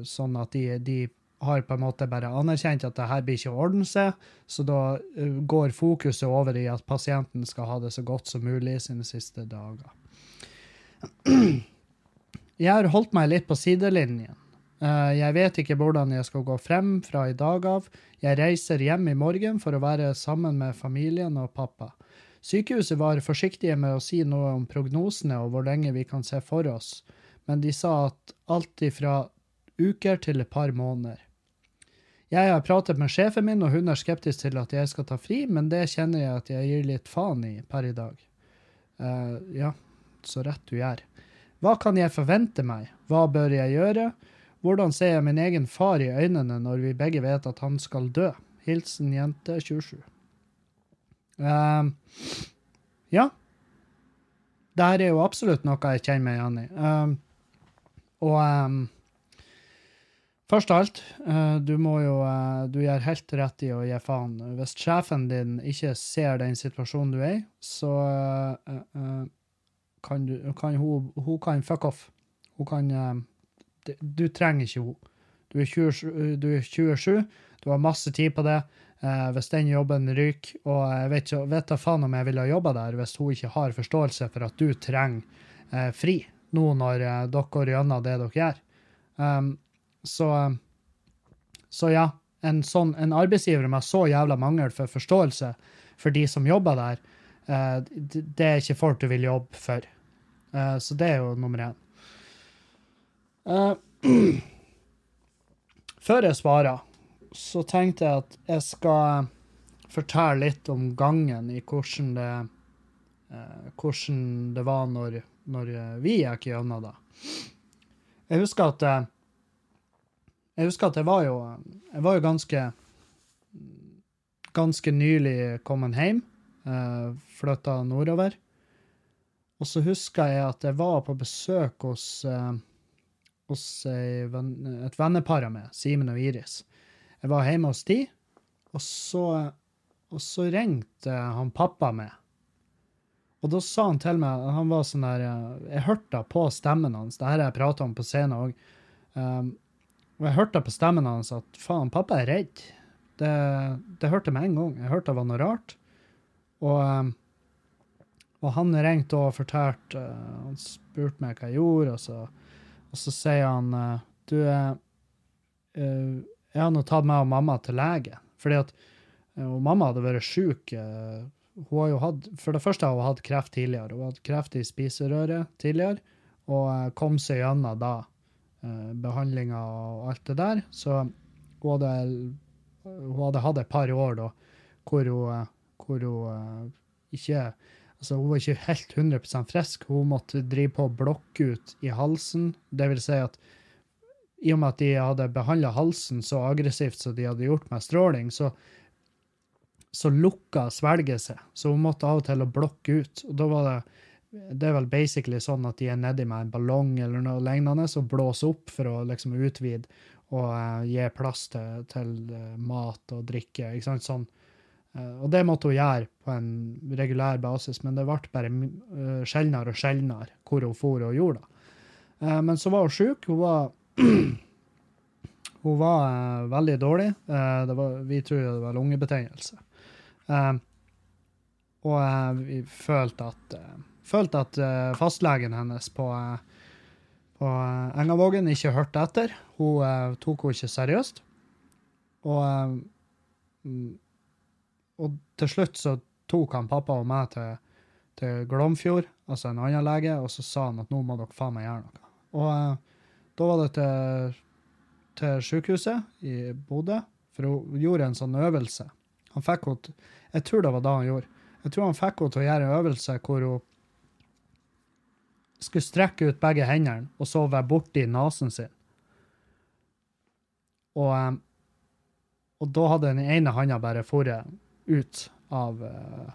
sånn at de, de, har på en måte bare anerkjent at det her blir ikke å ordne seg, så da uh, går fokuset over i at pasienten skal ha det så godt som mulig sine siste dager. Jeg har holdt meg litt på sidelinjen. Uh, jeg vet ikke hvordan jeg skal gå frem fra i dag av. Jeg reiser hjem i morgen for å være sammen med familien og pappa. Sykehuset var forsiktige med å si noe om prognosene og hvor lenge vi kan se for oss, men de sa at alt ifra uker til et par måneder. Jeg har pratet med sjefen min, og hun er skeptisk til at jeg skal ta fri, men det kjenner jeg at jeg gir litt faen i per i dag. Uh, ja, så rett du gjør. Hva kan jeg forvente meg? Hva bør jeg gjøre? Hvordan ser jeg min egen far i øynene når vi begge vet at han skal dø? Hilsen jente 27. Uh, ja. Dette er jo absolutt noe jeg kjenner meg igjen i. Uh, og um, først av alt, uh, du må jo uh, Du gjør helt rett i å gi faen. Hvis sjefen din ikke ser den situasjonen du er i, så uh, kan, du, kan hun, hun kan fuck off. Hun kan Du trenger ikke henne. Du 20, du er 27, du har masse tid på det. Eh, hvis den jobben ryker, og jeg vet, ikke, vet da faen om jeg ville jobba der hvis hun ikke har forståelse for at du trenger eh, fri nå når eh, dere går gjennom det dere gjør. Um, så, så ja, en, sånn, en arbeidsgiver med så jævla mangel for forståelse for de som jobber der, eh, det, det er ikke folk du vil jobbe for. Eh, så det er jo nummer én. Eh, før jeg svarer, så tenkte jeg at jeg skal fortelle litt om gangen i hvordan det, uh, hvordan det var når, når vi gikk gjennom det. Jeg husker at uh, jeg husker at jeg var jo, jeg var jo ganske ganske nylig kommet hjem. Uh, Flytta nordover. Og så husker jeg at jeg var på besøk hos, eh, hos et vennepar av meg, Simen og Iris. Jeg var hjemme hos de, og så, og så ringte han pappa meg. Og da sa han til meg Han var sånn der eh, Jeg hørte på stemmen hans. Det her har jeg prata om på scenen òg. Um, og jeg hørte på stemmen hans at faen, pappa er redd. Det, det hørte jeg med en gang. Jeg hørte det var noe rart. Og, um, og han ringte og fortalte uh, Han spurte meg hva jeg gjorde, og så, og så sier han uh, Du, jeg har nå tatt meg og mamma til lege. Fordi at og mamma hadde vært sjuk. Hun har jo hatt, for det første har hun hatt kreft tidligere. Hun hadde kreft i spiserøret tidligere, og kom seg gjennom da behandlinga og alt det der. Så hun hadde, hun hadde hatt et par år da hvor hun, eh, hvor hun eh, ikke Altså, hun var ikke helt 100% frisk. Hun måtte drive på å blokke ut i halsen. Det vil si at i og med at de hadde behandla halsen så aggressivt som de hadde gjort med stråling, så, så lukka svelget seg. Så hun måtte av og til å blokke ut. Og da var det det er vel basically sånn at de er nedi med en ballong eller noe lignende og blåser opp for å liksom utvide og uh, gi plass til, til eh, mat og drikke. ikke sant, sånn. Eh, og det måtte hun gjøre på en regulær basis, men det ble bare uh, sjeldnere og sjeldnere hvor hun for og gjorde det. Eh, men så var hun sjuk. Hun var, hun var eh, veldig dårlig. Eh, var, vi tror det var lungebetennelse. Eh, og eh, vi følte at, eh, følte at eh, fastlegen hennes på, eh, på eh, Engavågen ikke hørte etter. Hun eh, tok henne ikke seriøst. Og, eh, og til slutt så tok han pappa og meg til, til Glomfjord, altså en annen lege, og så sa han at nå må dere faen meg gjøre noe. Og eh, da var det til, til sykehuset i Bodø, for hun gjorde en sånn øvelse. Han fikk henne Jeg tror det var da han gjorde. Jeg tror han fikk henne til å gjøre en øvelse hvor hun skulle strekke ut begge hendene og så være borti nesen sin. Og, eh, og da hadde den ene handa bare foret ut av eh,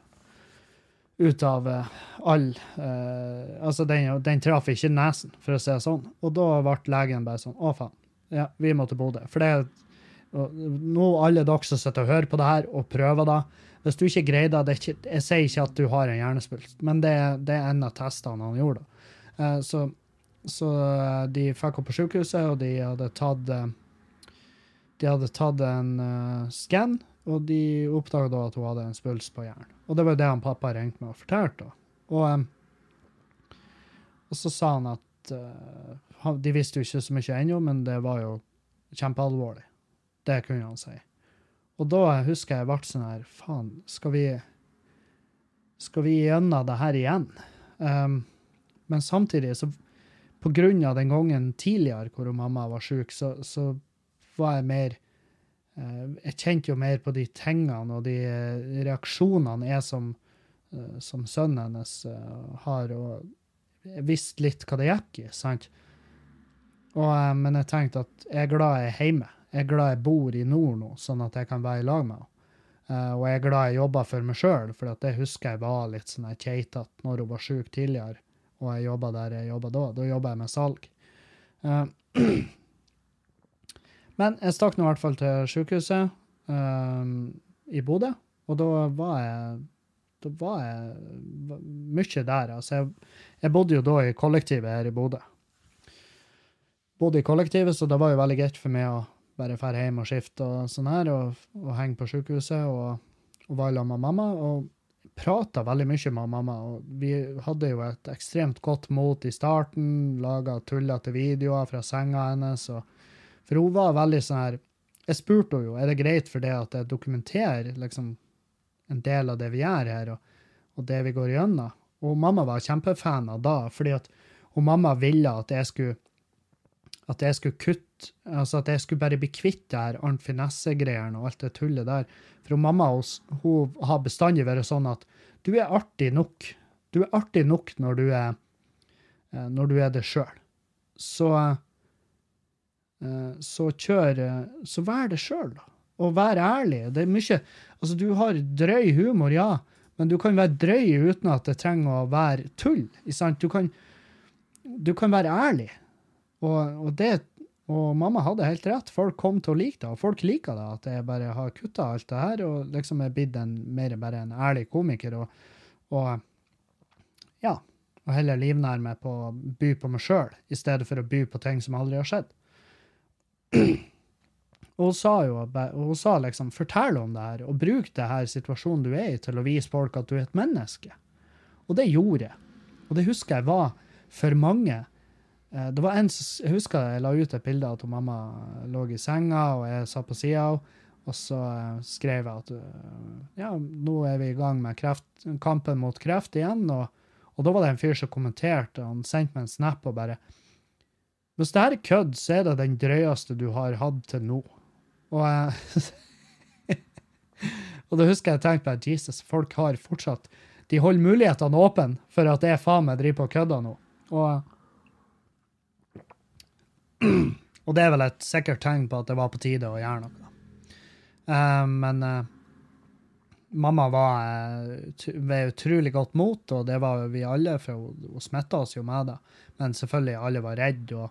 ut av eh, all eh, Altså, den, den traff ikke nesen, for å si det sånn. Og da ble legen bare sånn Å, faen. Ja, vi må til Bodø. For det er nå alle dere som sitter og hører på det her og prøver det Hvis du ikke greier det, det ikke, Jeg sier ikke at du har en hjernesvulst, men det, det er en av testene han gjorde. da. Så, så de fikk henne på sykehuset, og de hadde tatt De hadde tatt en uh, skann, og de oppdaga da at hun hadde en svulst på hjernen. Og det var det han pappa ringte meg og fortalte. Og, um, og så sa han at uh, De visste jo ikke så mye ennå, men det var jo kjempealvorlig. Det kunne han si. Og da husker jeg jeg ble sånn her Faen, skal vi Skal vi gjennom det her igjen? Um, men samtidig, så på grunn av den gangen tidligere hvor mamma var syk, så, så var jeg mer Jeg kjente jo mer på de tingene og de eh, reaksjonene jeg som, eh, som sønnen hennes eh, har, og visste litt hva det gikk i, sant? Og, eh, men jeg tenkte at jeg er glad jeg er hjemme. Jeg er glad jeg bor i nord nå, sånn at jeg kan være i lag med henne. Eh, og jeg er glad jeg jobber for meg sjøl, for det husker jeg var litt sånn keitete når hun var sjuk tidligere, og jeg jobba der jeg jobba da. Da jobba jeg med salg. Men jeg stakk nå i hvert fall til sykehuset um, i Bodø, og da var jeg da var jeg mye der. Altså, jeg, jeg bodde jo da i kollektivet her i Bodø. Bodde i kollektivet, så det var jo veldig greit for meg å bare dra hjem og skifte og sånn her, og, og henge på sykehuset og, og være sammen med mamma. Og prata veldig mye med mamma. og Vi hadde jo et ekstremt godt mot i starten, laga tullete videoer fra senga hennes. Og, for hun var veldig sånn her Jeg spurte henne jo er det greit for det at jeg dokumenterer liksom en del av det vi gjør her. Og, og det vi går gjennom. Og mamma var kjempefan av da, fordi at hun mamma ville at jeg skulle at jeg skulle kutte, altså at jeg skulle bare bli kvitt det her Arnt Finesse-greiene og alt det tullet der. For hun mamma hun, hun har bestandig vært sånn at du er artig nok. Du er artig nok når du er, eh, når du er det sjøl. Så eh, så kjør eh, Så vær det sjøl, da. Og vær ærlig. Det er mye Altså, du har drøy humor, ja, men du kan være drøy uten at det trenger å være tull. Du kan, du kan være ærlig. Og, og, det, og mamma hadde helt rett. Folk kom til å like det, og folk liker det. At jeg bare har kutta alt det her og liksom er blitt en, mer bare en ærlig komiker. Og, og ja, og heller livnær meg på å by på meg sjøl, i stedet for å by på ting som aldri har skjedd. Og hun sa jo hun sa liksom, fortell om det her, og bruk det her situasjonen du er i, til å vise folk at du er et menneske. Og det gjorde jeg. Og det husker jeg var for mange. Eh, det var en, Jeg husker jeg la ut et bilde av at mamma lå i senga, og jeg satt på sida av henne. Og så eh, skrev jeg at eh, ja, nå er vi i gang med kreft, kampen mot kreft igjen. Og, og da var det en fyr som kommenterte, han sendte meg en snap og bare Hvis det her er kødd, så er det den drøyeste du har hatt til nå. Og, og da husker jeg tenkte på Jesus, folk har fortsatt De holder mulighetene åpne for at jeg faen meg driver på og kødder nå. Og, og det er vel et sikkert tegn på at det var på tide å gjøre noe. Uh, men uh, mamma var uh, ved utrolig godt mot, og det var vi alle, for hun, hun smitta oss jo med det. Men selvfølgelig, alle var redde, og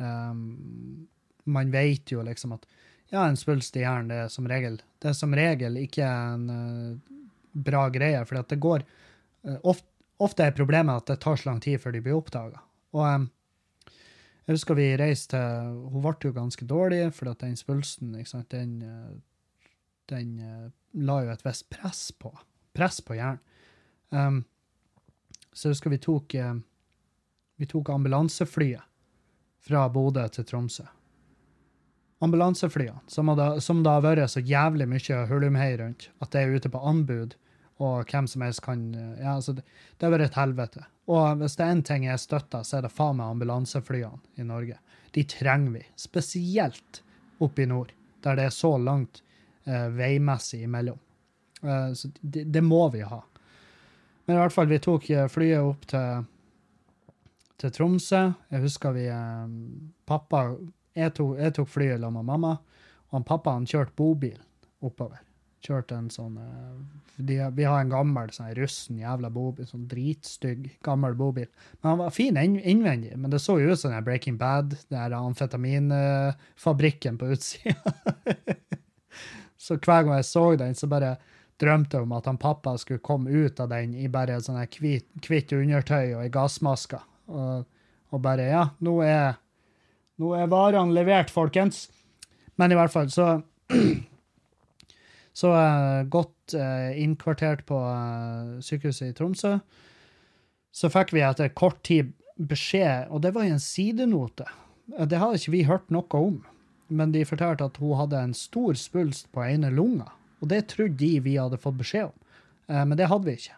um, man vet jo liksom at ja, en svulst i hjernen det er som regel det er som regel ikke en uh, bra greie, for det går uh, ofte, ofte er problemet at det tar så lang tid før de blir oppdaga. Og um, jeg husker vi reiste til Hun ble jo ganske dårlig, for at den svulsten den, uh, la jo et visst press på press på hjernen. Um, så jeg husker vi tok, vi tok ambulanseflyet fra Bodø til Tromsø ambulanseflyene, som, som det har vært så jævlig mye hulumhei rundt, at det er ute på anbud, og hvem som helst kan ja, altså det, det har vært et helvete. Og hvis det er én ting jeg støtter, så er det faen meg ambulanseflyene i Norge. De trenger vi, spesielt oppe i nord, der det er så langt eh, veimessig imellom. Eh, så det, det, må vi ha. Men i hvert fall, vi tok eh, flyet opp til, til Tromsø. Jeg husker vi eh, Pappa jeg tok, jeg tok flyet sammen med mamma, og han pappa han kjørte bobil oppover. Kjørte en sånn uh, de, Vi har en gammel sånn russen jævla bobil, sånn dritstygg gammel bobil. Men han var fin innvendig, men det så jo ut som den Breaking Bad, den amfetaminfabrikken på utsida. så hver gang jeg så den, så bare drømte om at han pappa skulle komme ut av den i bare sånn hvitt undertøy og ei gassmaske. Og, og bare Ja, nå er nå er varene levert, folkens. Men i hvert fall, så Så uh, godt uh, innkvartert på uh, sykehuset i Tromsø. Så fikk vi etter kort tid beskjed, og det var i en sidenote. Det hadde ikke vi hørt noe om, men de fortalte at hun hadde en stor svulst på ene lunga. Og det trodde de vi hadde fått beskjed om, men det hadde vi ikke.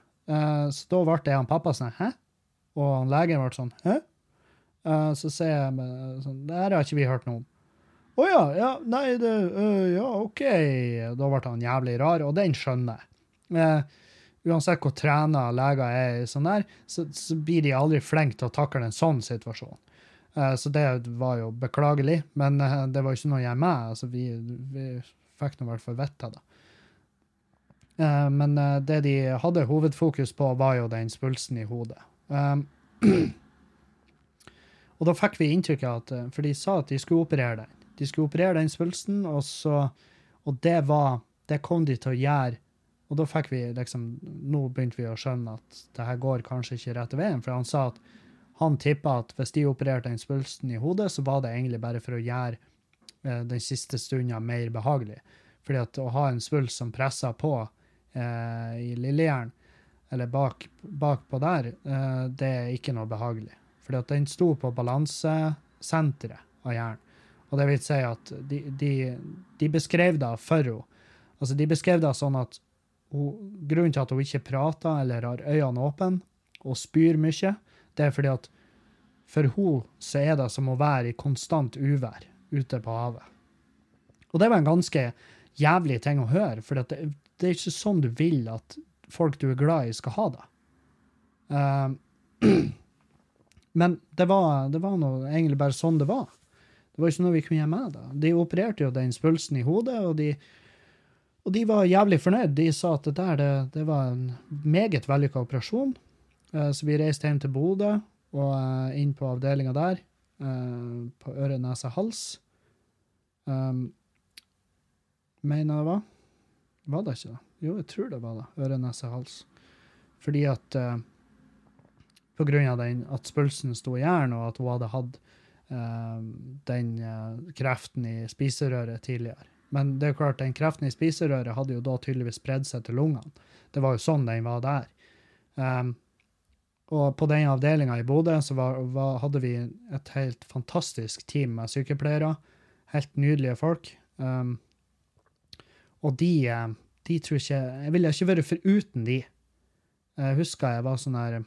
Så da ble det han pappa sånn Hæ? Og han legen ble sånn Hæ? Uh, så sier jeg sånn Det her har ikke vi hørt noe om. Å ja, ja, nei, det uh, Ja, OK. Da ble han jævlig rar, og den skjønner jeg. Uh, uansett hvor trena leger er sånn der, så, så, blir de aldri flinke til å takle en sånn situasjon. så det var jo beklagelig, men det var ikke noe jeg med. Altså, vi, vi fikk nå i hvert fall vite det. men det de hadde hovedfokus på, var jo den spulsen i hodet. Og da fikk vi inntrykk av at eh, For de sa at de skulle operere den. De skulle operere den svulsten, og, så, og det var Det kom de til å gjøre. Og da fikk vi liksom Nå begynte vi å skjønne at det her går kanskje ikke rette veien. For han sa at han tippa at hvis de opererte den svulsten i hodet, så var det egentlig bare for å gjøre eh, den siste stunda mer behagelig. Fordi at å ha en svulst som presser på eh, i lillehjernen, eller bak, bakpå der, eh, det er ikke noe behagelig. Fordi at den sto på balansesenteret av hjernen. Og det vil si at de, de, de beskrev det for henne. Altså, de beskrev det sånn at hun, Grunnen til at hun ikke prater eller har øynene åpne og spyr mye, det er fordi at for hun så er det som å være i konstant uvær ute på havet. Og det var en ganske jævlig ting å høre, for det, det er ikke sånn du vil at folk du er glad i, skal ha det. Uh, men det var, det var noe, egentlig bare sånn det var. Det var ikke noe vi kunne gjøre med det. De opererte jo den spulsen i hodet, og de, og de var jævlig fornøyd. De sa at det der det, det var en meget vellykka operasjon. Uh, så vi reiste hjem til Bodø og uh, inn på avdelinga der, eh, på øre, nese, hals. Um, mener jeg det var. Var det ikke det? Jo, jeg tror det var det. Øre, nese, hals. Fordi at eh, På grunn av den, at spølsen sto i jern, og at hun hadde hatt eh, den eh, kreften i spiserøret tidligere. Men det er klart, den kreften i spiserøret hadde jo da tydeligvis spredd seg til lungene. Det var jo sånn den var der. Um, og på den avdelinga i Bodø så var, var, hadde vi et helt fantastisk team med sykepleiere. Helt nydelige folk. Um, og de, eh, de tror ikke Jeg ville ikke vært foruten de. Jeg husker jeg var sånn her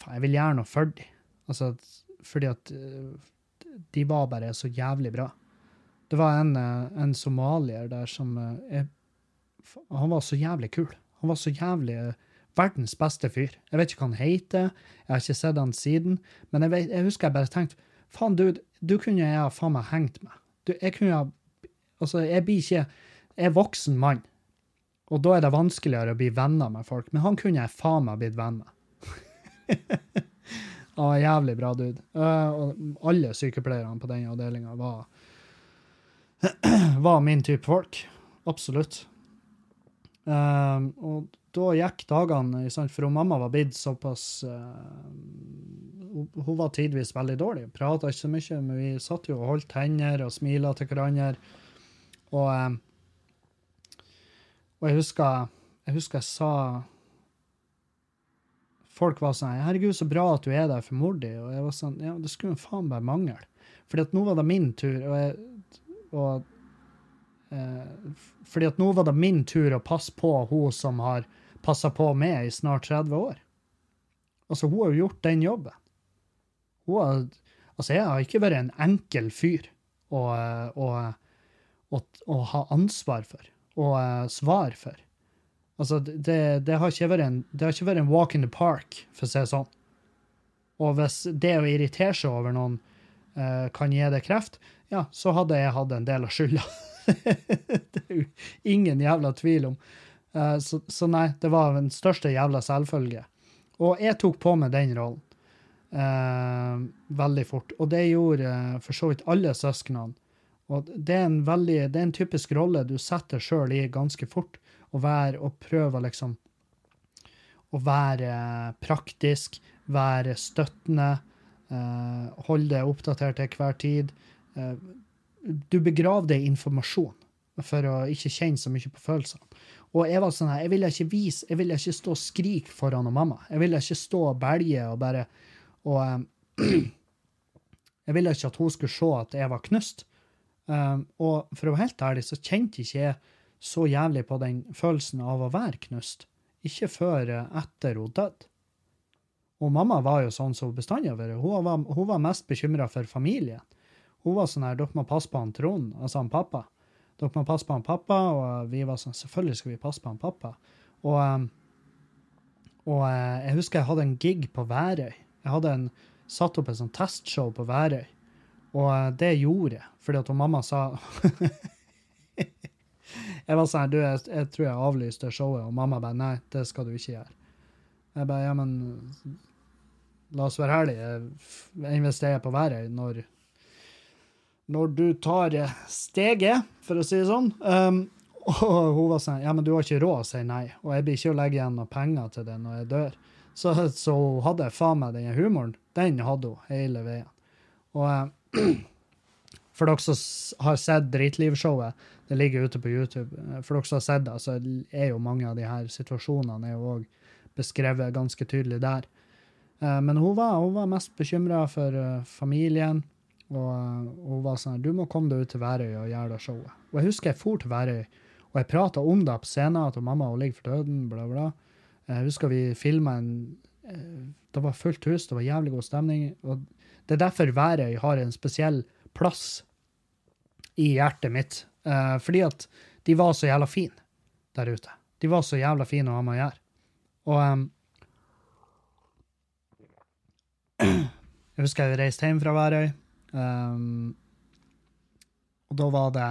Faen, jeg vil gjøre noe for de. Altså, fordi at eh, de var bare så jævlig bra. Det var en, eh, en somalier der som jeg, Han var så jævlig kul. Han var så jævlig verdens beste fyr. Jeg vet ikke hva han heter, jeg har ikke sett han siden, men jeg, vet, jeg husker jeg bare tenkte faen, du, du kunne jeg faen meg hengt med. Du, jeg kunne ha Altså, jeg blir ikke er voksen mann, og da er det vanskeligere å bli venner med folk, men han kunne jeg faen meg blitt venn med. ah, jævlig bra dude. Uh, og alle sykepleierne på den avdelinga var var min type folk. Absolutt. Um, og da gikk dagene, for hun mamma var blitt såpass uh, hun, var tidvis veldig dårlig. Prata ikke så mye, men vi satt jo og holdt hender og smila til hverandre. Og, um, og jeg husker, jeg husker jeg sa Folk var sånn 'Herregud, så bra at du er der for mor di.' Og jeg var sånn Ja, det skulle faen bare mangle. Fordi at nå var det min tur, og, jeg, og eh, fordi at nå var det min tur å passe på hun som har passa på meg i snart 30 år. Altså, hun har jo gjort den jobben. Hun har, altså, jeg har ikke vært en enkel fyr å, å, å, å ha ansvar for og uh, svar for. Altså, det, det, har ikke vært en, det har ikke vært en walk in the park, for å si det sånn. Og hvis det å irritere seg over noen uh, kan gi deg kreft, ja, så hadde jeg hatt en del av skylda. det er jo ingen jævla tvil om. Uh, så, så, nei, det var den største jævla selvfølge. Og jeg tok på meg den rollen uh, veldig fort. Og det gjorde for så vidt alle søsknene. Og det er en veldig, det er en typisk rolle du setter sjøl i ganske fort. Å være og prøve liksom å være praktisk, være støttende, holde deg oppdatert til hver tid. du begraver deg i informasjon for å ikke kjenne så mye på følelsene. Og jeg var sånn her, jeg ville ikke vise, jeg ville ikke stå og skrike foran mamma. Jeg ville ikke stå og belge og bare og Jeg ville ikke at hun skulle se at jeg var knust. Um, og for å være helt ærlig så kjente ikke jeg så jævlig på den følelsen av å være knust. Ikke før uh, etter hun døde. Og mamma var jo sånn som bestandig har vært. Hun var, mest bekymra for familien. Hun var sånn her, dere må passe på han Trond, altså han pappa. Dere må passe på han pappa, og vi var sånn Selvfølgelig skal vi passe på han pappa. Og, um, og uh, jeg husker jeg hadde en gig på Værøy. Jeg hadde en, satt opp et sånt testshow på Værøy. Og uh, det gjorde jeg, fordi at mamma sa Jeg var sånn du, jeg, jeg, tror jeg avlyste showet, og mamma bare nei, det skal du ikke gjøre. Jeg bare ja, men la oss være ærlige, jeg investerer på været når når du tar steget, for å si det sånn. Um, og hun var sånn Ja, men du har ikke råd, å si nei. Og jeg blir ikke å legge igjen noen penger til det når jeg dør. Så, så hun hadde faen meg den humoren. Den hadde hun hele veien. Og uh, for dere som har sett Dritlivshowet, det ligger ute på YouTube. For dere som har sett det, så er jo mange av de her situasjonene er jo òg beskrevet ganske tydelig der. Uh, men hun var, hun var mest bekymra for uh, familien. Og, hun var sånn Du må komme deg ut til Værøy og gjøre det showet. Og jeg husker jeg for til Værøy, Og jeg prata om det på scenen, at mamma hun ligger for døden, bla, bla. Jeg husker vi filma en eh, Det var fullt hus, det var jævlig god stemning. Og det er derfor Værøy har en spesiell plass i hjertet mitt. Eh, fordi at de var så jævla fine der ute. De var så jævla fine å ha med å gjøre. Og um, Jeg husker jeg reiste hjem fra Værøy, Um, og da var det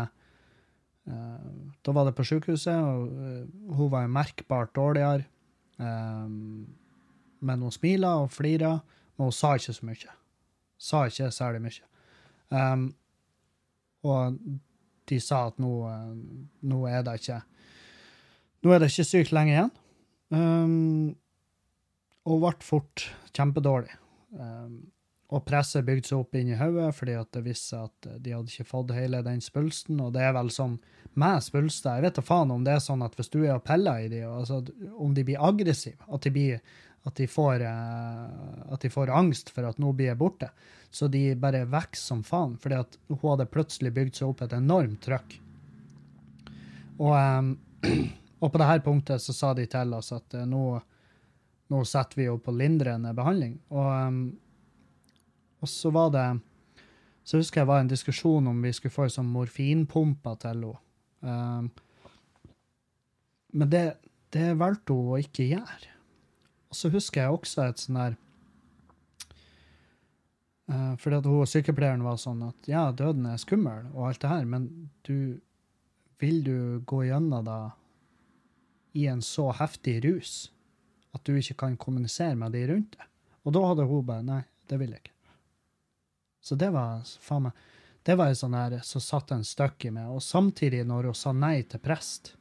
uh, Da var det på sykehuset, og uh, hun var merkbart dårligere. Um, men hun smila og flira, men hun sa ikke så mye. Sa ikke særlig mye. Um, og de sa at nå, eh, nå er det ikke Nå er det ikke sykt lenge igjen. Um, og ble fort kjempedårlig. Um, og presset bygde seg opp inni hodet fordi at det viste seg at de hadde ikke fått hele den spulsten. Og det er vel sånn med spulster Jeg vet da faen om det er sånn at hvis du er og piller i dem, altså, om de blir aggressive, at de, blir, at, de får, eh, at de får angst for at nå blir jeg borte, så de bare vokser som faen. Fordi at hun hadde plutselig bygd seg opp et enormt trøkk. Og, og på dette punktet så sa de til oss at eh, nå, nå setter vi henne på lindrende behandling. Og, og så var det Så husker jeg var en diskusjon om vi skulle få en sånn morfinpumpe til henne. Men det, det valgte hun å ikke gjøre. Og så husker jeg også et sånn der uh, Fordi at hun sykepleieren var sånn at ja, døden er skummel og alt det her, men du Vil du gå gjennom det i en så heftig rus at du ikke kan kommunisere med de rundt deg? Og da hadde hun bare Nei, det vil jeg ikke. Så det var faen meg Det var en sånn her som satt en støkk i meg. Og samtidig, når hun sa nei til prest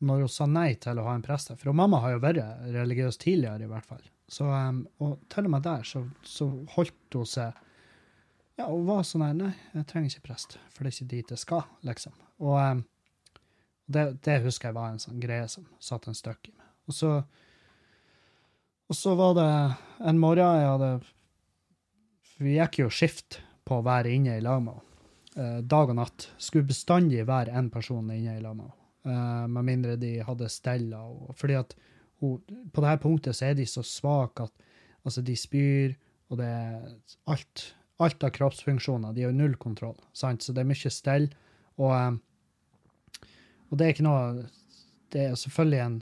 Når hun sa nei til å ha en prest For mamma har jo vært religiøs tidligere, i hvert fall. Så, um, og til og med der så, så holdt hun seg Ja, hun var sånn her Nei, jeg trenger ikke prest, for det er ikke dit jeg skal, liksom. Og um, det, det husker jeg var en sånn greie som satt en støkk i meg. Og så og så var det en morgen jeg hadde Vi gikk jo skift på å være inne i lag med henne. Eh, dag og natt. Skulle bestandig være én person inne i lag med henne. Eh, med mindre de hadde stella. Fordi at hun, på dette punktet så er de så svake at altså, de spyr, og det er alt, alt av kroppsfunksjoner. De har null kontroll. Sant? Så det er mye stell. Og, eh, og det er ikke noe Det er selvfølgelig en,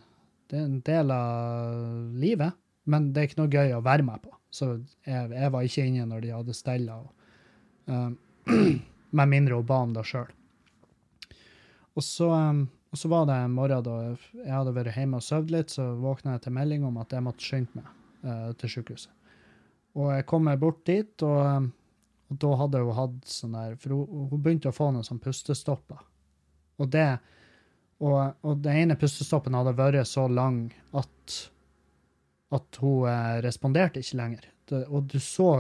det er en del av livet. Men det er ikke noe gøy å være med på. Så jeg, jeg var ikke inne når de hadde stella. uh, med mindre hun ba om det sjøl. Og, så, um, og så var det en morgen da jeg hadde vært hjemme og sovet litt, så våkna jeg til melding om at jeg måtte skynde meg uh, til sykehuset. Og jeg kom meg bort dit, og, um, og da hadde hun hatt sånn der For hun, hun begynte å få noen sånn pustestopper. Og det og, og den ene pustestoppen hadde vært så lang at at hun eh, responderte ikke lenger. Det, og du så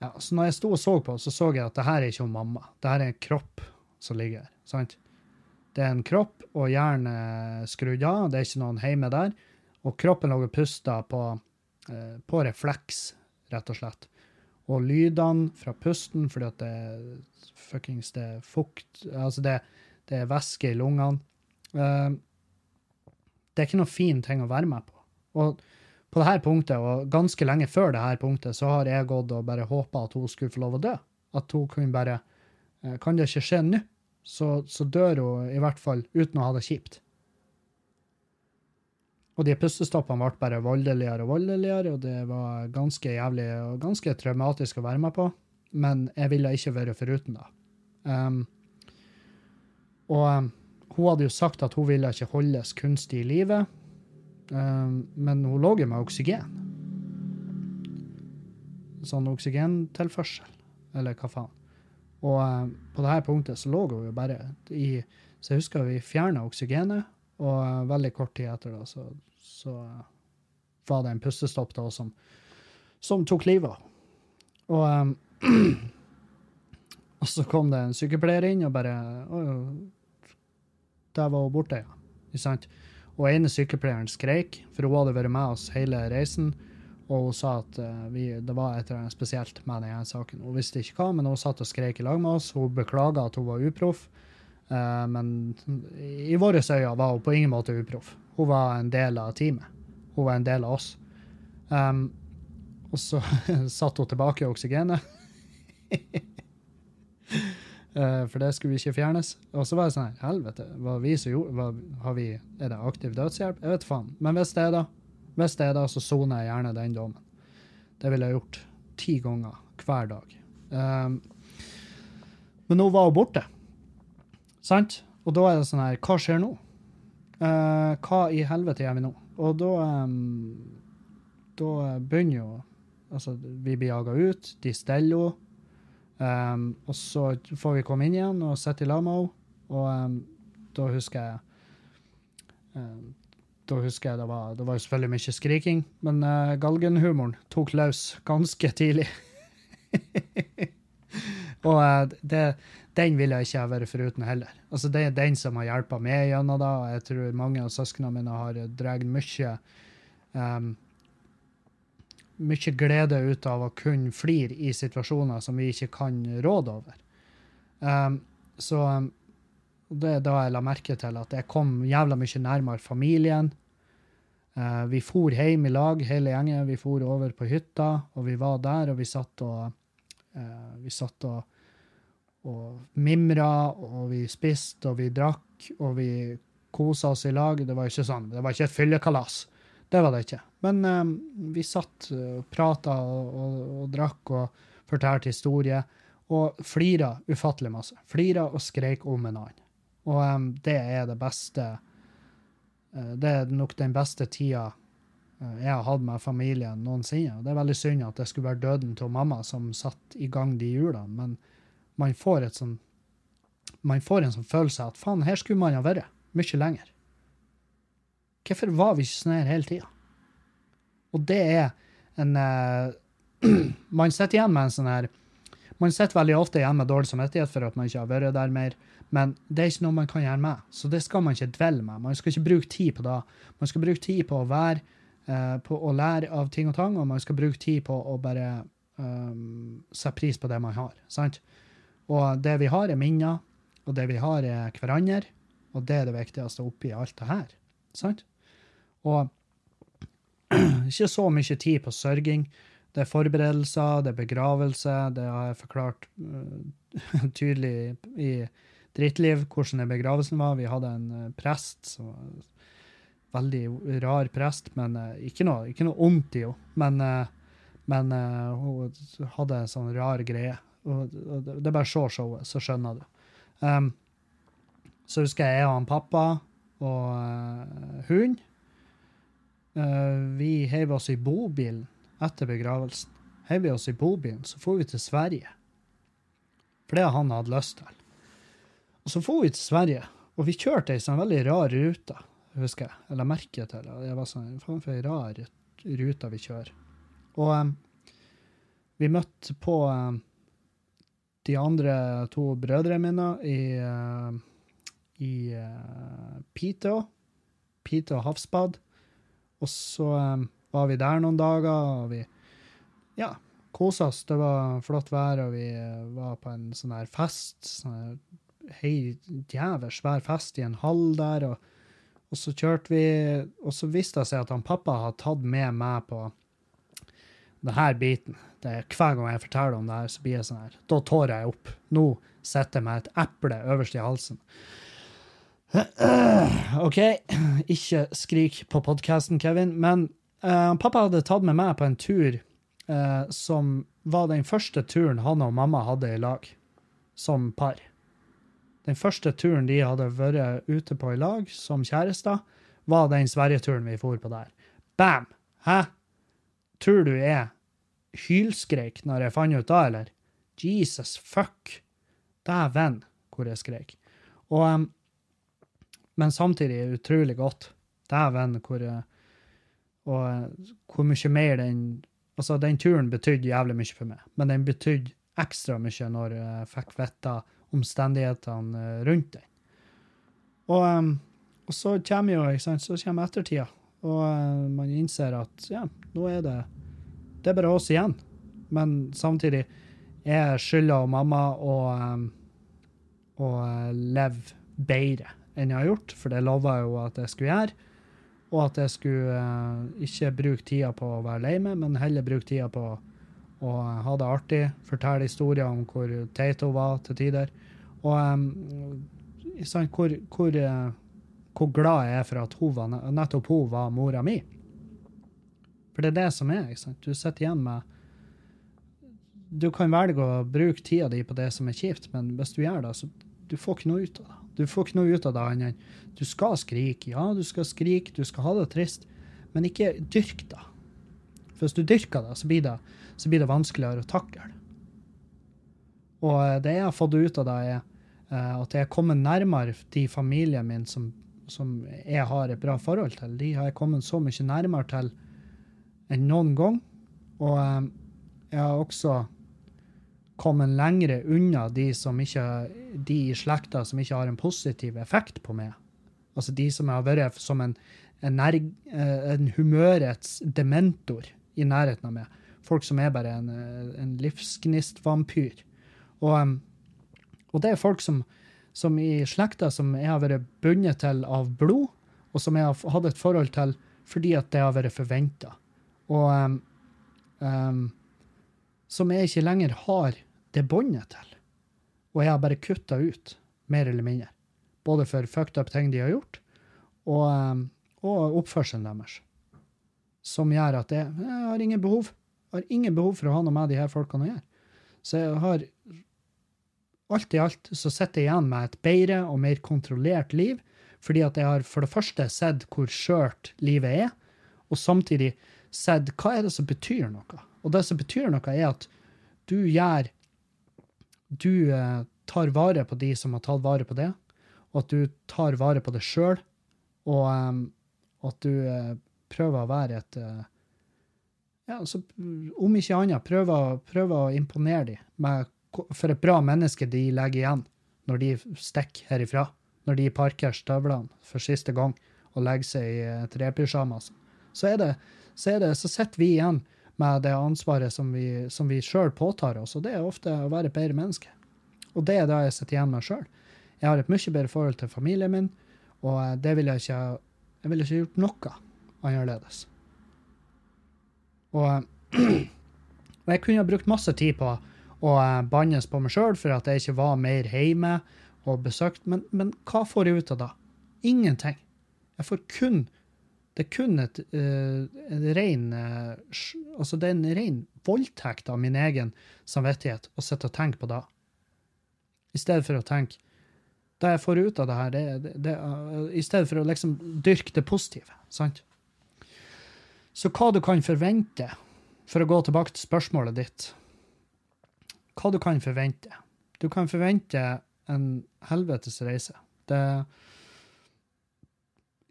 ja, så når jeg sto og så på, så så jeg at det her er ikke hun mamma. Det her er en kropp som ligger her. sant? Det er en kropp, og hjernen skrudd av. Det er ikke noen hjemme der. Og kroppen lå og pusta på, eh, på refleks, rett og slett. Og lydene fra pusten, fordi at det er fuckings det er fukt Altså, det, det er væske i lungene. Eh, det er ikke noen fin ting å være med på. Og på dette punktet, og ganske lenge før dette punktet, så har jeg gått og bare håpa at hun skulle få lov å dø. At hun kunne bare eh, Kan det ikke skje nå, så, så dør hun i hvert fall uten å ha det kjipt. Og de pustestoppene ble bare voldeligere og voldeligere, og det var ganske jævlig og ganske traumatisk å være med på. Men jeg ville ikke være foruten det. Um, og um, hun hadde jo sagt at hun ville ikke holdes kunstig i live. Um, men hun lå jo med oksygen. Sånn oksygentilførsel, eller hva faen. Og um, på dette punktet så lå hun jo bare i Så jeg husker vi fjerna oksygenet, og uh, veldig kort tid etter da, så, så uh, var det en pustestopp da som, som tok livet av Og Og så kom det en sykepleier inn og bare der var hun borte, ja. Ikke sant? Og ene sykepleieren skreik, for hun hadde vært med oss hele reisen. Og hun sa at eh, vi, det var et eller annet spesielt med denne saken. Hun visste ikke hva, men hun satt og skrek i lag med oss. Hun beklaga at hun var uproff. Eh, men i våre øyne var hun på ingen måte uproff. Hun var en del av teamet. Hun var en del av oss. Um, og så satte hun tilbake oksygenet. Eh, for det skulle ikke fjernes. Og så var det sånn helvete, hva vi som gjorde, hva, har vi, er det aktiv dødshjelp? Jeg vet faen. Men hvis det er det, hvis det er det, så soner jeg gjerne den dommen. Det ville jeg gjort ti ganger hver dag. Um, men nå var hun borte. Sant? Og da er det sånn her, hva skjer nå? Uh, hva i helvete gjør vi nå? Og da um, Da begynner jo Altså, vi blir jaga ut, de steller henne. Um, og så får vi komme inn igjen og sitte i lag med henne. Og um, da husker jeg um, Da husker jeg det var, det var selvfølgelig mye skriking, men uh, galgenhumoren tok løs ganske tidlig. og uh, det, den vil jeg ikke ha vært foruten heller. Altså, det er den som har hjulpet meg gjennom det, og jeg tror mange av søsknene mine har dratt mye um, mye glede ut av å kunne flire i situasjoner som vi ikke kan råde over. Um, så um, det er da jeg la merke til at jeg kom jævla mye nærmere familien. Uh, vi for hjem i lag, hele gjengen. Vi for over på hytta, og vi var der, og vi satt og uh, Vi satt og, og mimra, og vi spiste, og vi drakk, og vi kosa oss i lag. Det var ikke sånn, det var ikke et fyllekalas. Det var det ikke. Men um, vi satt og prata og, og, og, drakk og fortalte historier. Og flira ufattelig masse. Flira og skreik om en annen. Og um, det er det beste uh, Det er nok den beste tida uh, jeg har hatt med familien noensinne. Og det er veldig synd at det skulle være døden til mamma som satte i gang de hjulene, men man får et sånn man får en sånn følelse at faen, her skulle man ha vært mye lenger. Hvorfor var vi ikke sånn her hele tida? Og det er en uh, Man sitter igjen med en sånn her Man sitter veldig ofte igjen med dårlig samvittighet for at man ikke har vært der mer, men det er ikke noe man kan gjøre med. Så det skal man ikke dvelle med. Man skal ikke bruke tid på det. Man skal bruke tid på å være uh, på å lære av ting og tang, og man skal bruke tid på å bare um, sette pris på det man har. sant? Og det vi har, er minner, og det vi har, er hverandre, og det er det viktigste oppi alt det her. sant? Og ikke så mye tid på sørging. Det er forberedelser, det er begravelse. Det har jeg forklart uh, tydelig i Drittliv hvordan begravelsen var. Vi hadde en uh, prest som veldig rar prest, men uh, ikke, noe, ikke noe ondt i henne. Men, men hun hadde en sånn rar greie. Det er bare å se showet, så skjønner du. Um, så husker jeg jeg og han pappa og hund Uh, vi heiv oss i bobilen etter begravelsen. Heiv vi oss i bobilen, så for vi til Sverige. For det han hatt lyst til. Så for vi til Sverige, og vi kjørte ei sånn veldig rar rute, husker jeg. Eller merket til det. Var sånn faen for ei rar rute vi kjører. Og um, vi møtte på um, de andre to brødrene mine i, uh, i uh, Piteå. Piteå havsbad. Og så um, var vi der noen dager, og vi ja, kosa oss. Det var flott vær, og vi uh, var på en sånn her fest. sånn Hei, jævlig svær fest i en hall der. Og, og, så kjørte vi Og så viste det seg at han pappa hadde tatt med meg på denne biten. Det er Hver gang jeg forteller om det her, så blir jeg sånn her. Da tårer jeg opp. Nå sitter jeg med et eple øverst i halsen. OK, ikke skrik på podkasten, Kevin, men uh, pappa hadde tatt med meg på en tur uh, som var den første turen han og mamma hadde i lag, som par. Den første turen de hadde vært ute på i lag som kjærester, var den Sverige-turen vi for på der. Bam! Hæ? Tror du jeg hylskreik når jeg fant ut da, eller? Jesus fuck! Dæven, hvor jeg skrek. Og um, men samtidig utrolig godt. Dæven, hvor Og hvor mye mer den Altså, den turen betydde jævlig mye for meg, men den betydde ekstra mye når jeg fikk vite omstendighetene eh, rundt den. Og, og, så kommer jo ikke sant, så kommer ettertida, og man innser at ja, nå er det det er bare oss igjen. Men samtidig er skylda mamma å, å leve bedre enn jeg har gjort, for det lova jeg jo at jeg skulle gjøre. Og at jeg skulle ikke bruke tida på å være lei meg, men heller bruke tida på å uh, ha det artig. Fortelle historier om hvor teit hun var til tider. Og um, sånn, hvor, hvor, uh, hvor glad jeg er for at hun var, nettopp hun var mora mi. For det er det som er. ikke sant? Du sitter igjen med Du kan velge å bruke tida di på det som er kjipt, men hvis du gjør det, så du får ikke noe ut av det. Du får ikke noe ut av det annet du skal skrike. Ja, du skal skrike, du skal ha det trist, men ikke dyrk det. For hvis du dyrker det, så blir det, så blir det vanskeligere å takle. Og eh, det jeg har fått ut av det, er eh, at jeg er kommet nærmere de familiene mine som, som jeg har et bra forhold til. De har jeg kommet så mye nærmere til enn noen gang. Og eh, jeg har også kommet lengre unna de, ikke, de i slekta som ikke har en positiv effekt på meg. Altså de som har vært som en, en, en humørets dementor i nærheten av meg. Folk som er bare en, en livsgnistvampyr. Og, og, det er folk som, som i slekta som jeg har vært bundet til av blod, og som jeg har hatt et forhold til fordi at det har vært forventa. Og um, um, som jeg ikke lenger har det båndet til. Og jeg har bare kutta ut, mer eller mindre. Både for fucked up ting de har gjort, og, um, og oppførselen deres. Som gjør at jeg, jeg har ingen behov. Har ingen behov for å ha noe med de her folkene å gjøre. Så jeg har Alt i alt så sitter jeg igjen med et bedre og mer kontrollert liv, fordi at jeg har for det første sett hvor skjørt livet er, og samtidig sett hva er det som betyr noe. Og det som betyr noe, er at du gjør du eh, tar vare på de som har tatt vare på det, og at du tar vare på det sjøl, og um, at du uh, prøver å være et uh, ja, så Om ikke annet, prøv å imponere dem med, for et bra menneske de legger igjen når de stikker herifra. Når de parker støvlene for siste gang og legger seg i trepysjamas. Så, er det, så, er det, så sitter vi igjen med det ansvaret som vi, som vi sjøl påtar oss, og det er ofte å være et bedre menneske. Og det er det jeg sitter igjen med sjøl. Jeg har et mye bedre forhold til familien min, og eh, det vil jeg ikke Jeg ville ikke gjort noe annerledes. Og, og jeg kunne ha brukt masse tid på å eh, bannes på meg sjøl for at jeg ikke var mer hjemme og besøkt, men, men hva får jeg ut av det? Ingenting. Jeg får kun det er kun et, uh, en ren Altså, det er en ren voldtekt av min egen samvittighet å sitte og tenke på det. I stedet for å tenke Det jeg får ut av det her, det, det, I stedet for å liksom dyrke det positive. sant? Så hva du kan forvente, for å gå tilbake til spørsmålet ditt Hva du kan forvente? Du kan forvente en helvetes reise. Det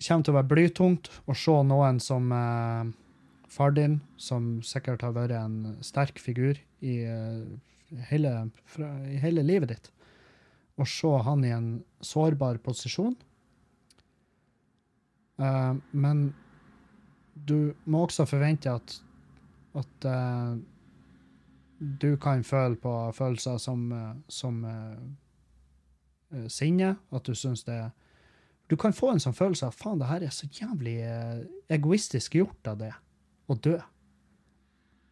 kommer til å være blytungt å se noen som eh, far din, som sikkert har vært en sterk figur i, uh, hele, fra, i hele, livet ditt, å se han i en sårbar posisjon. Uh, men du må også forvente at, at uh, du kan føle på følelser som, som sinne, at du syns det du kan få en sånn følelse av faen, det her er så jævlig uh, egoistisk gjort av det å dø.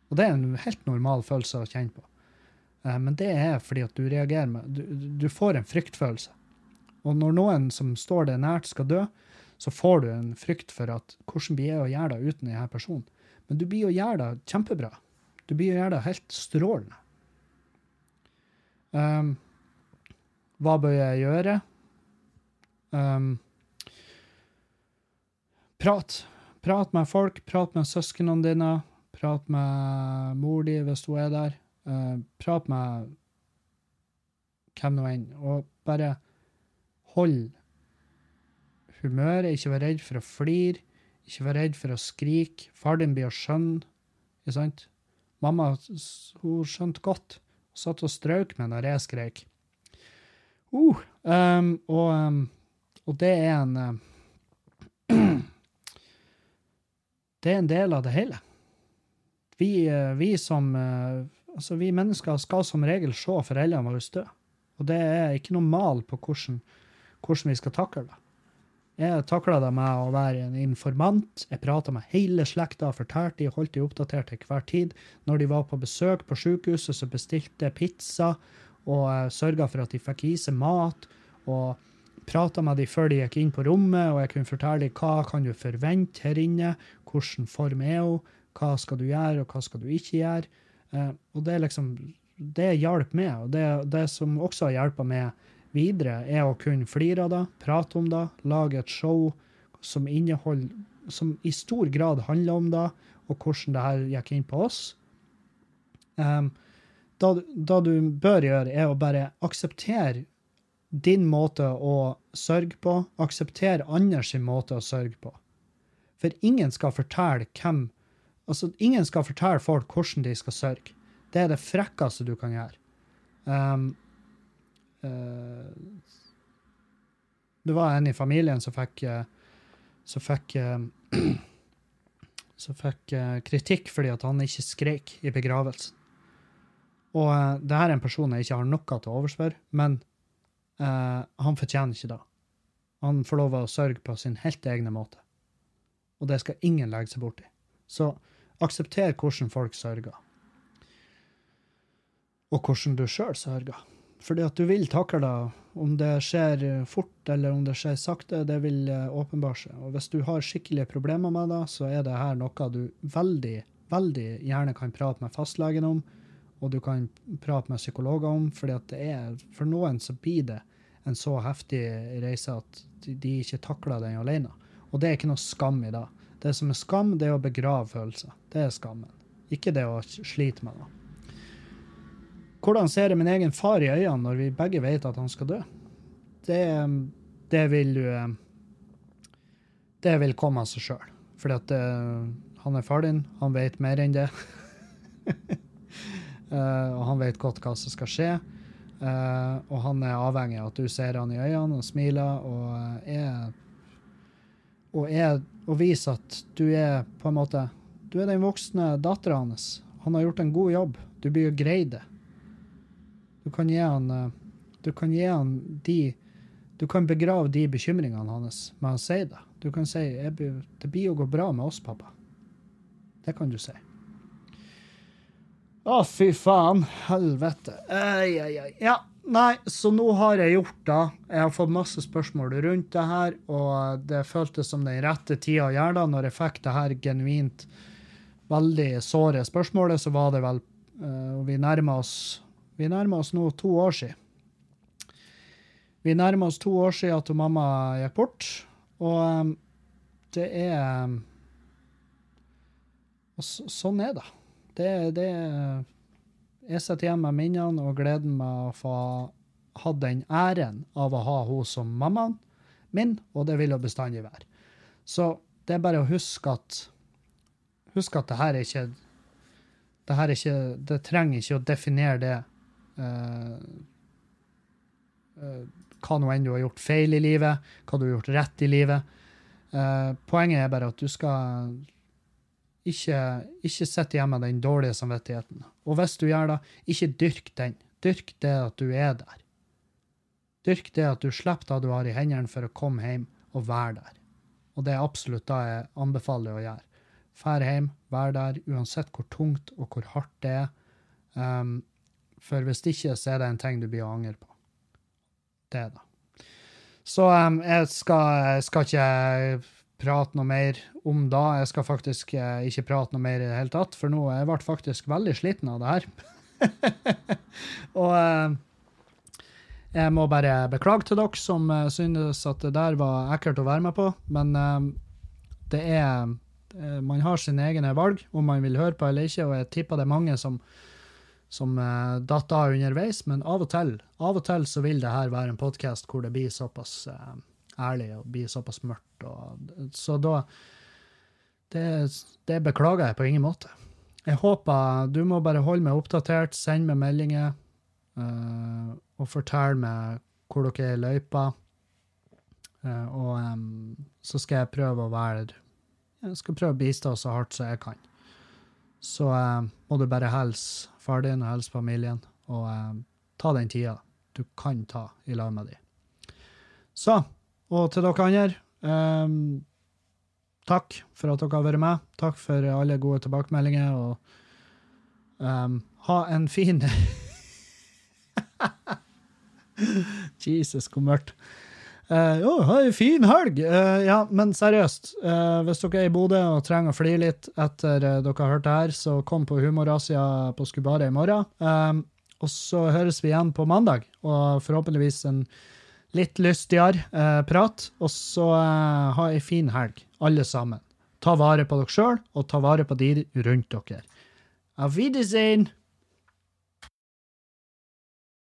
Og det er en helt normal følelse å kjenne på. Eh, men det er fordi at du reagerer med Du, du får en fryktfølelse. Og når noen som står deg nært, skal dø, så får du en frykt for at hvordan blir jeg å gjøre det uten denne personen? Men du blir å gjøre det kjempebra. Du blir å gjøre det helt strålende. Um, hva bør jeg gjøre? Um, Prat. Prat med folk, prat med søsknene dine, prat med mor di hvis hun er der. Uh, prat med hvem nå enn, og bare hold humøret. Ikke vær redd for å flire, ikke vær redd for å skrike. Far din blir å skjønne, ikke sant? Mamma hun skjønte godt. Hun satt og strøk meg når jeg skrek. Uh, um, og, um, og, det er en uh, Det er en del av det hele. vi, uh, vi som eh, Altså, vi mennesker skal som regel se foreldrene våre dø. Og det er ikke noe mal på hvordan, hvordan vi skal takle det. Jeg takla det med å være en informant. Jeg prata med hele slekta, fortalte de, holdt de oppdatert til hver tid. Når de var på besøk på sykehuset, så bestilte jeg pizza og uh, sørga for at de fikk i seg mat. Og prata med de før de gikk inn på rommet, og jeg kunne fortelle dem hva kan du forvente her inne, hvordan form er hun, hva skal du gjøre, og hva skal du ikke gjøre. Uh, og det er liksom det hjalp med. Og det, det som også har hjulpet meg videre, er å kunne flire av det, prate om det, lage et show som inneholder som i stor grad handler om det, og hvordan det her gikk inn på oss. Um, da, du bør gjøre, er å bare akseptere din måte å sørge på, akseptere andres måte å sørge på. For ingen skal fortelle hvem Altså, ingen skal fortelle folk hvordan de skal sørge. Det er det frekkeste du kan gjøre. Um, det var en i familien som fikk uh, som fikk uh, som fikk kritikk fordi at han ikke skrek i begravelsen. Og det her er en person jeg ikke har noe til å overspørre, men han fortjener ikke det. Han får lov å sørge på sin helt egne måte. Og det skal ingen legge seg borti. Så aksepter hvordan folk sørger og hvordan du sjøl sørger. Fordi at du vil takle det, om det skjer fort eller om det skjer sakte, det vil eh, åpenbare seg. Og hvis du har skikkelige problemer med det, så er det her noe du veldig, veldig gjerne kan prate med fastlegen om, og du kan prate med psykologer om, fordi at det er For noen så blir det en så heftig reise at de ikke takler den alene. Og det er ikke noe skam i det. Det som er skam, det er å begrave følelser. Det er skammen. Ikke det å slite med det. Hvordan ser jeg min egen far i øynene når vi begge vet at han skal dø? Det, det vil du Det vil komme av seg sjøl. Fordi at det, han er far din, han vet mer enn det. uh, og han vet godt hva som skal skje. Uh, og han er avhengig av at du ser han i øynene og smiler og er og, er, og viser at du er på en måte Du er den voksne dattera hans. Han har gjort en god jobb. Du blir jo greid det. Du kan gi han eh, Du kan gi han de Du kan begrave de bekymringene hans med å si det. Du kan si 'Det blir å gå bra med oss, pappa'. Det kan du si. Å, fy faen. Helvete. Ei, ei, ei. Ja, nei, så nå har jeg gjort det. Jeg har fått masse spørsmål rundt det her, og det føltes som den rette tida å gjøre det. Når jeg fikk det her genuint veldig såre spørsmålet, så var det vel uh, Vi nærma oss vi nærmer oss nå to år siden. Vi nærmer oss to år siden at mamma gikk bort, og um, det er um, og så, Sånn er det. Det, det Jeg sitter igjen med minnene og gleden med å få hatt den æren av å ha henne som mammaen min, og det vil hun bestandig være. Så det er bare å huske at Husk at det her er ikke det her er ikke Det trenger ikke å definere det hva nå enn du har gjort feil i livet, hva du har gjort rett i livet. Uh, poenget er bare at du skal ikke, ikke sitte hjemme med den dårlige samvittigheten. Og hvis du gjør det, ikke dyrk den. Dyrk det at du er der. Dyrk det at du slipper det du har i hendene for å komme hjem og være der. Og det er absolutt det jeg anbefaler å gjøre. Fær hjem, vær der, uansett hvor tungt og hvor hardt det er. Um, for hvis ikke, så er det en ting du blir å angre på. Det det. Så um, jeg, skal, skal, ikke prate noe mer om da. Jeg skal faktisk uh, ikke prate noe mer i det hele tatt, for nå jeg ble faktisk veldig sliten av det her. og uh, jeg må bare beklage til dere som uh, synes at det der var ekkelt å være med på, men det er Man har sine egne valg om man vil høre på eller ikke, og jeg tipper det er mange som som uh, datt av underveis, men av og til av og til så vil det her være en podkast hvor det blir såpass uh, ærlig og blir såpass mørkt. Og, så da det, det, beklager jeg på ingen måte. Jeg håper Du må bare holde meg oppdatert, send meg meldinger uh, og fortell meg hvor dere er i løypa. Uh, og um, så skal jeg prøve å være Jeg skal prøve å bistå så hardt som jeg kan. så uh, må du bare hilse far din og hilse familien, og eh, ta den tida du kan ta i lag med dem. Så, og til dere andre eh, Takk for at dere har vært med. Takk for alle gode tilbakemeldinger. Og eh, ha en fin Jesus, hvor mørkt. Uh, jo, ha en fin helg! Uh, ja, men seriøst, uh, hvis dere er i Bodø og trenger å flire litt etter uh, dere har hørt det her, så kom på Humorasia på Skubare i morgen. Og så høres vi igjen på mandag, og forhåpentligvis en litt lystigere eh, prat. Og så eh, ha ei en fin helg, alle sammen. Ta vare på dere sjøl, og ta vare på de rundt dere. Auf Wiedersehen!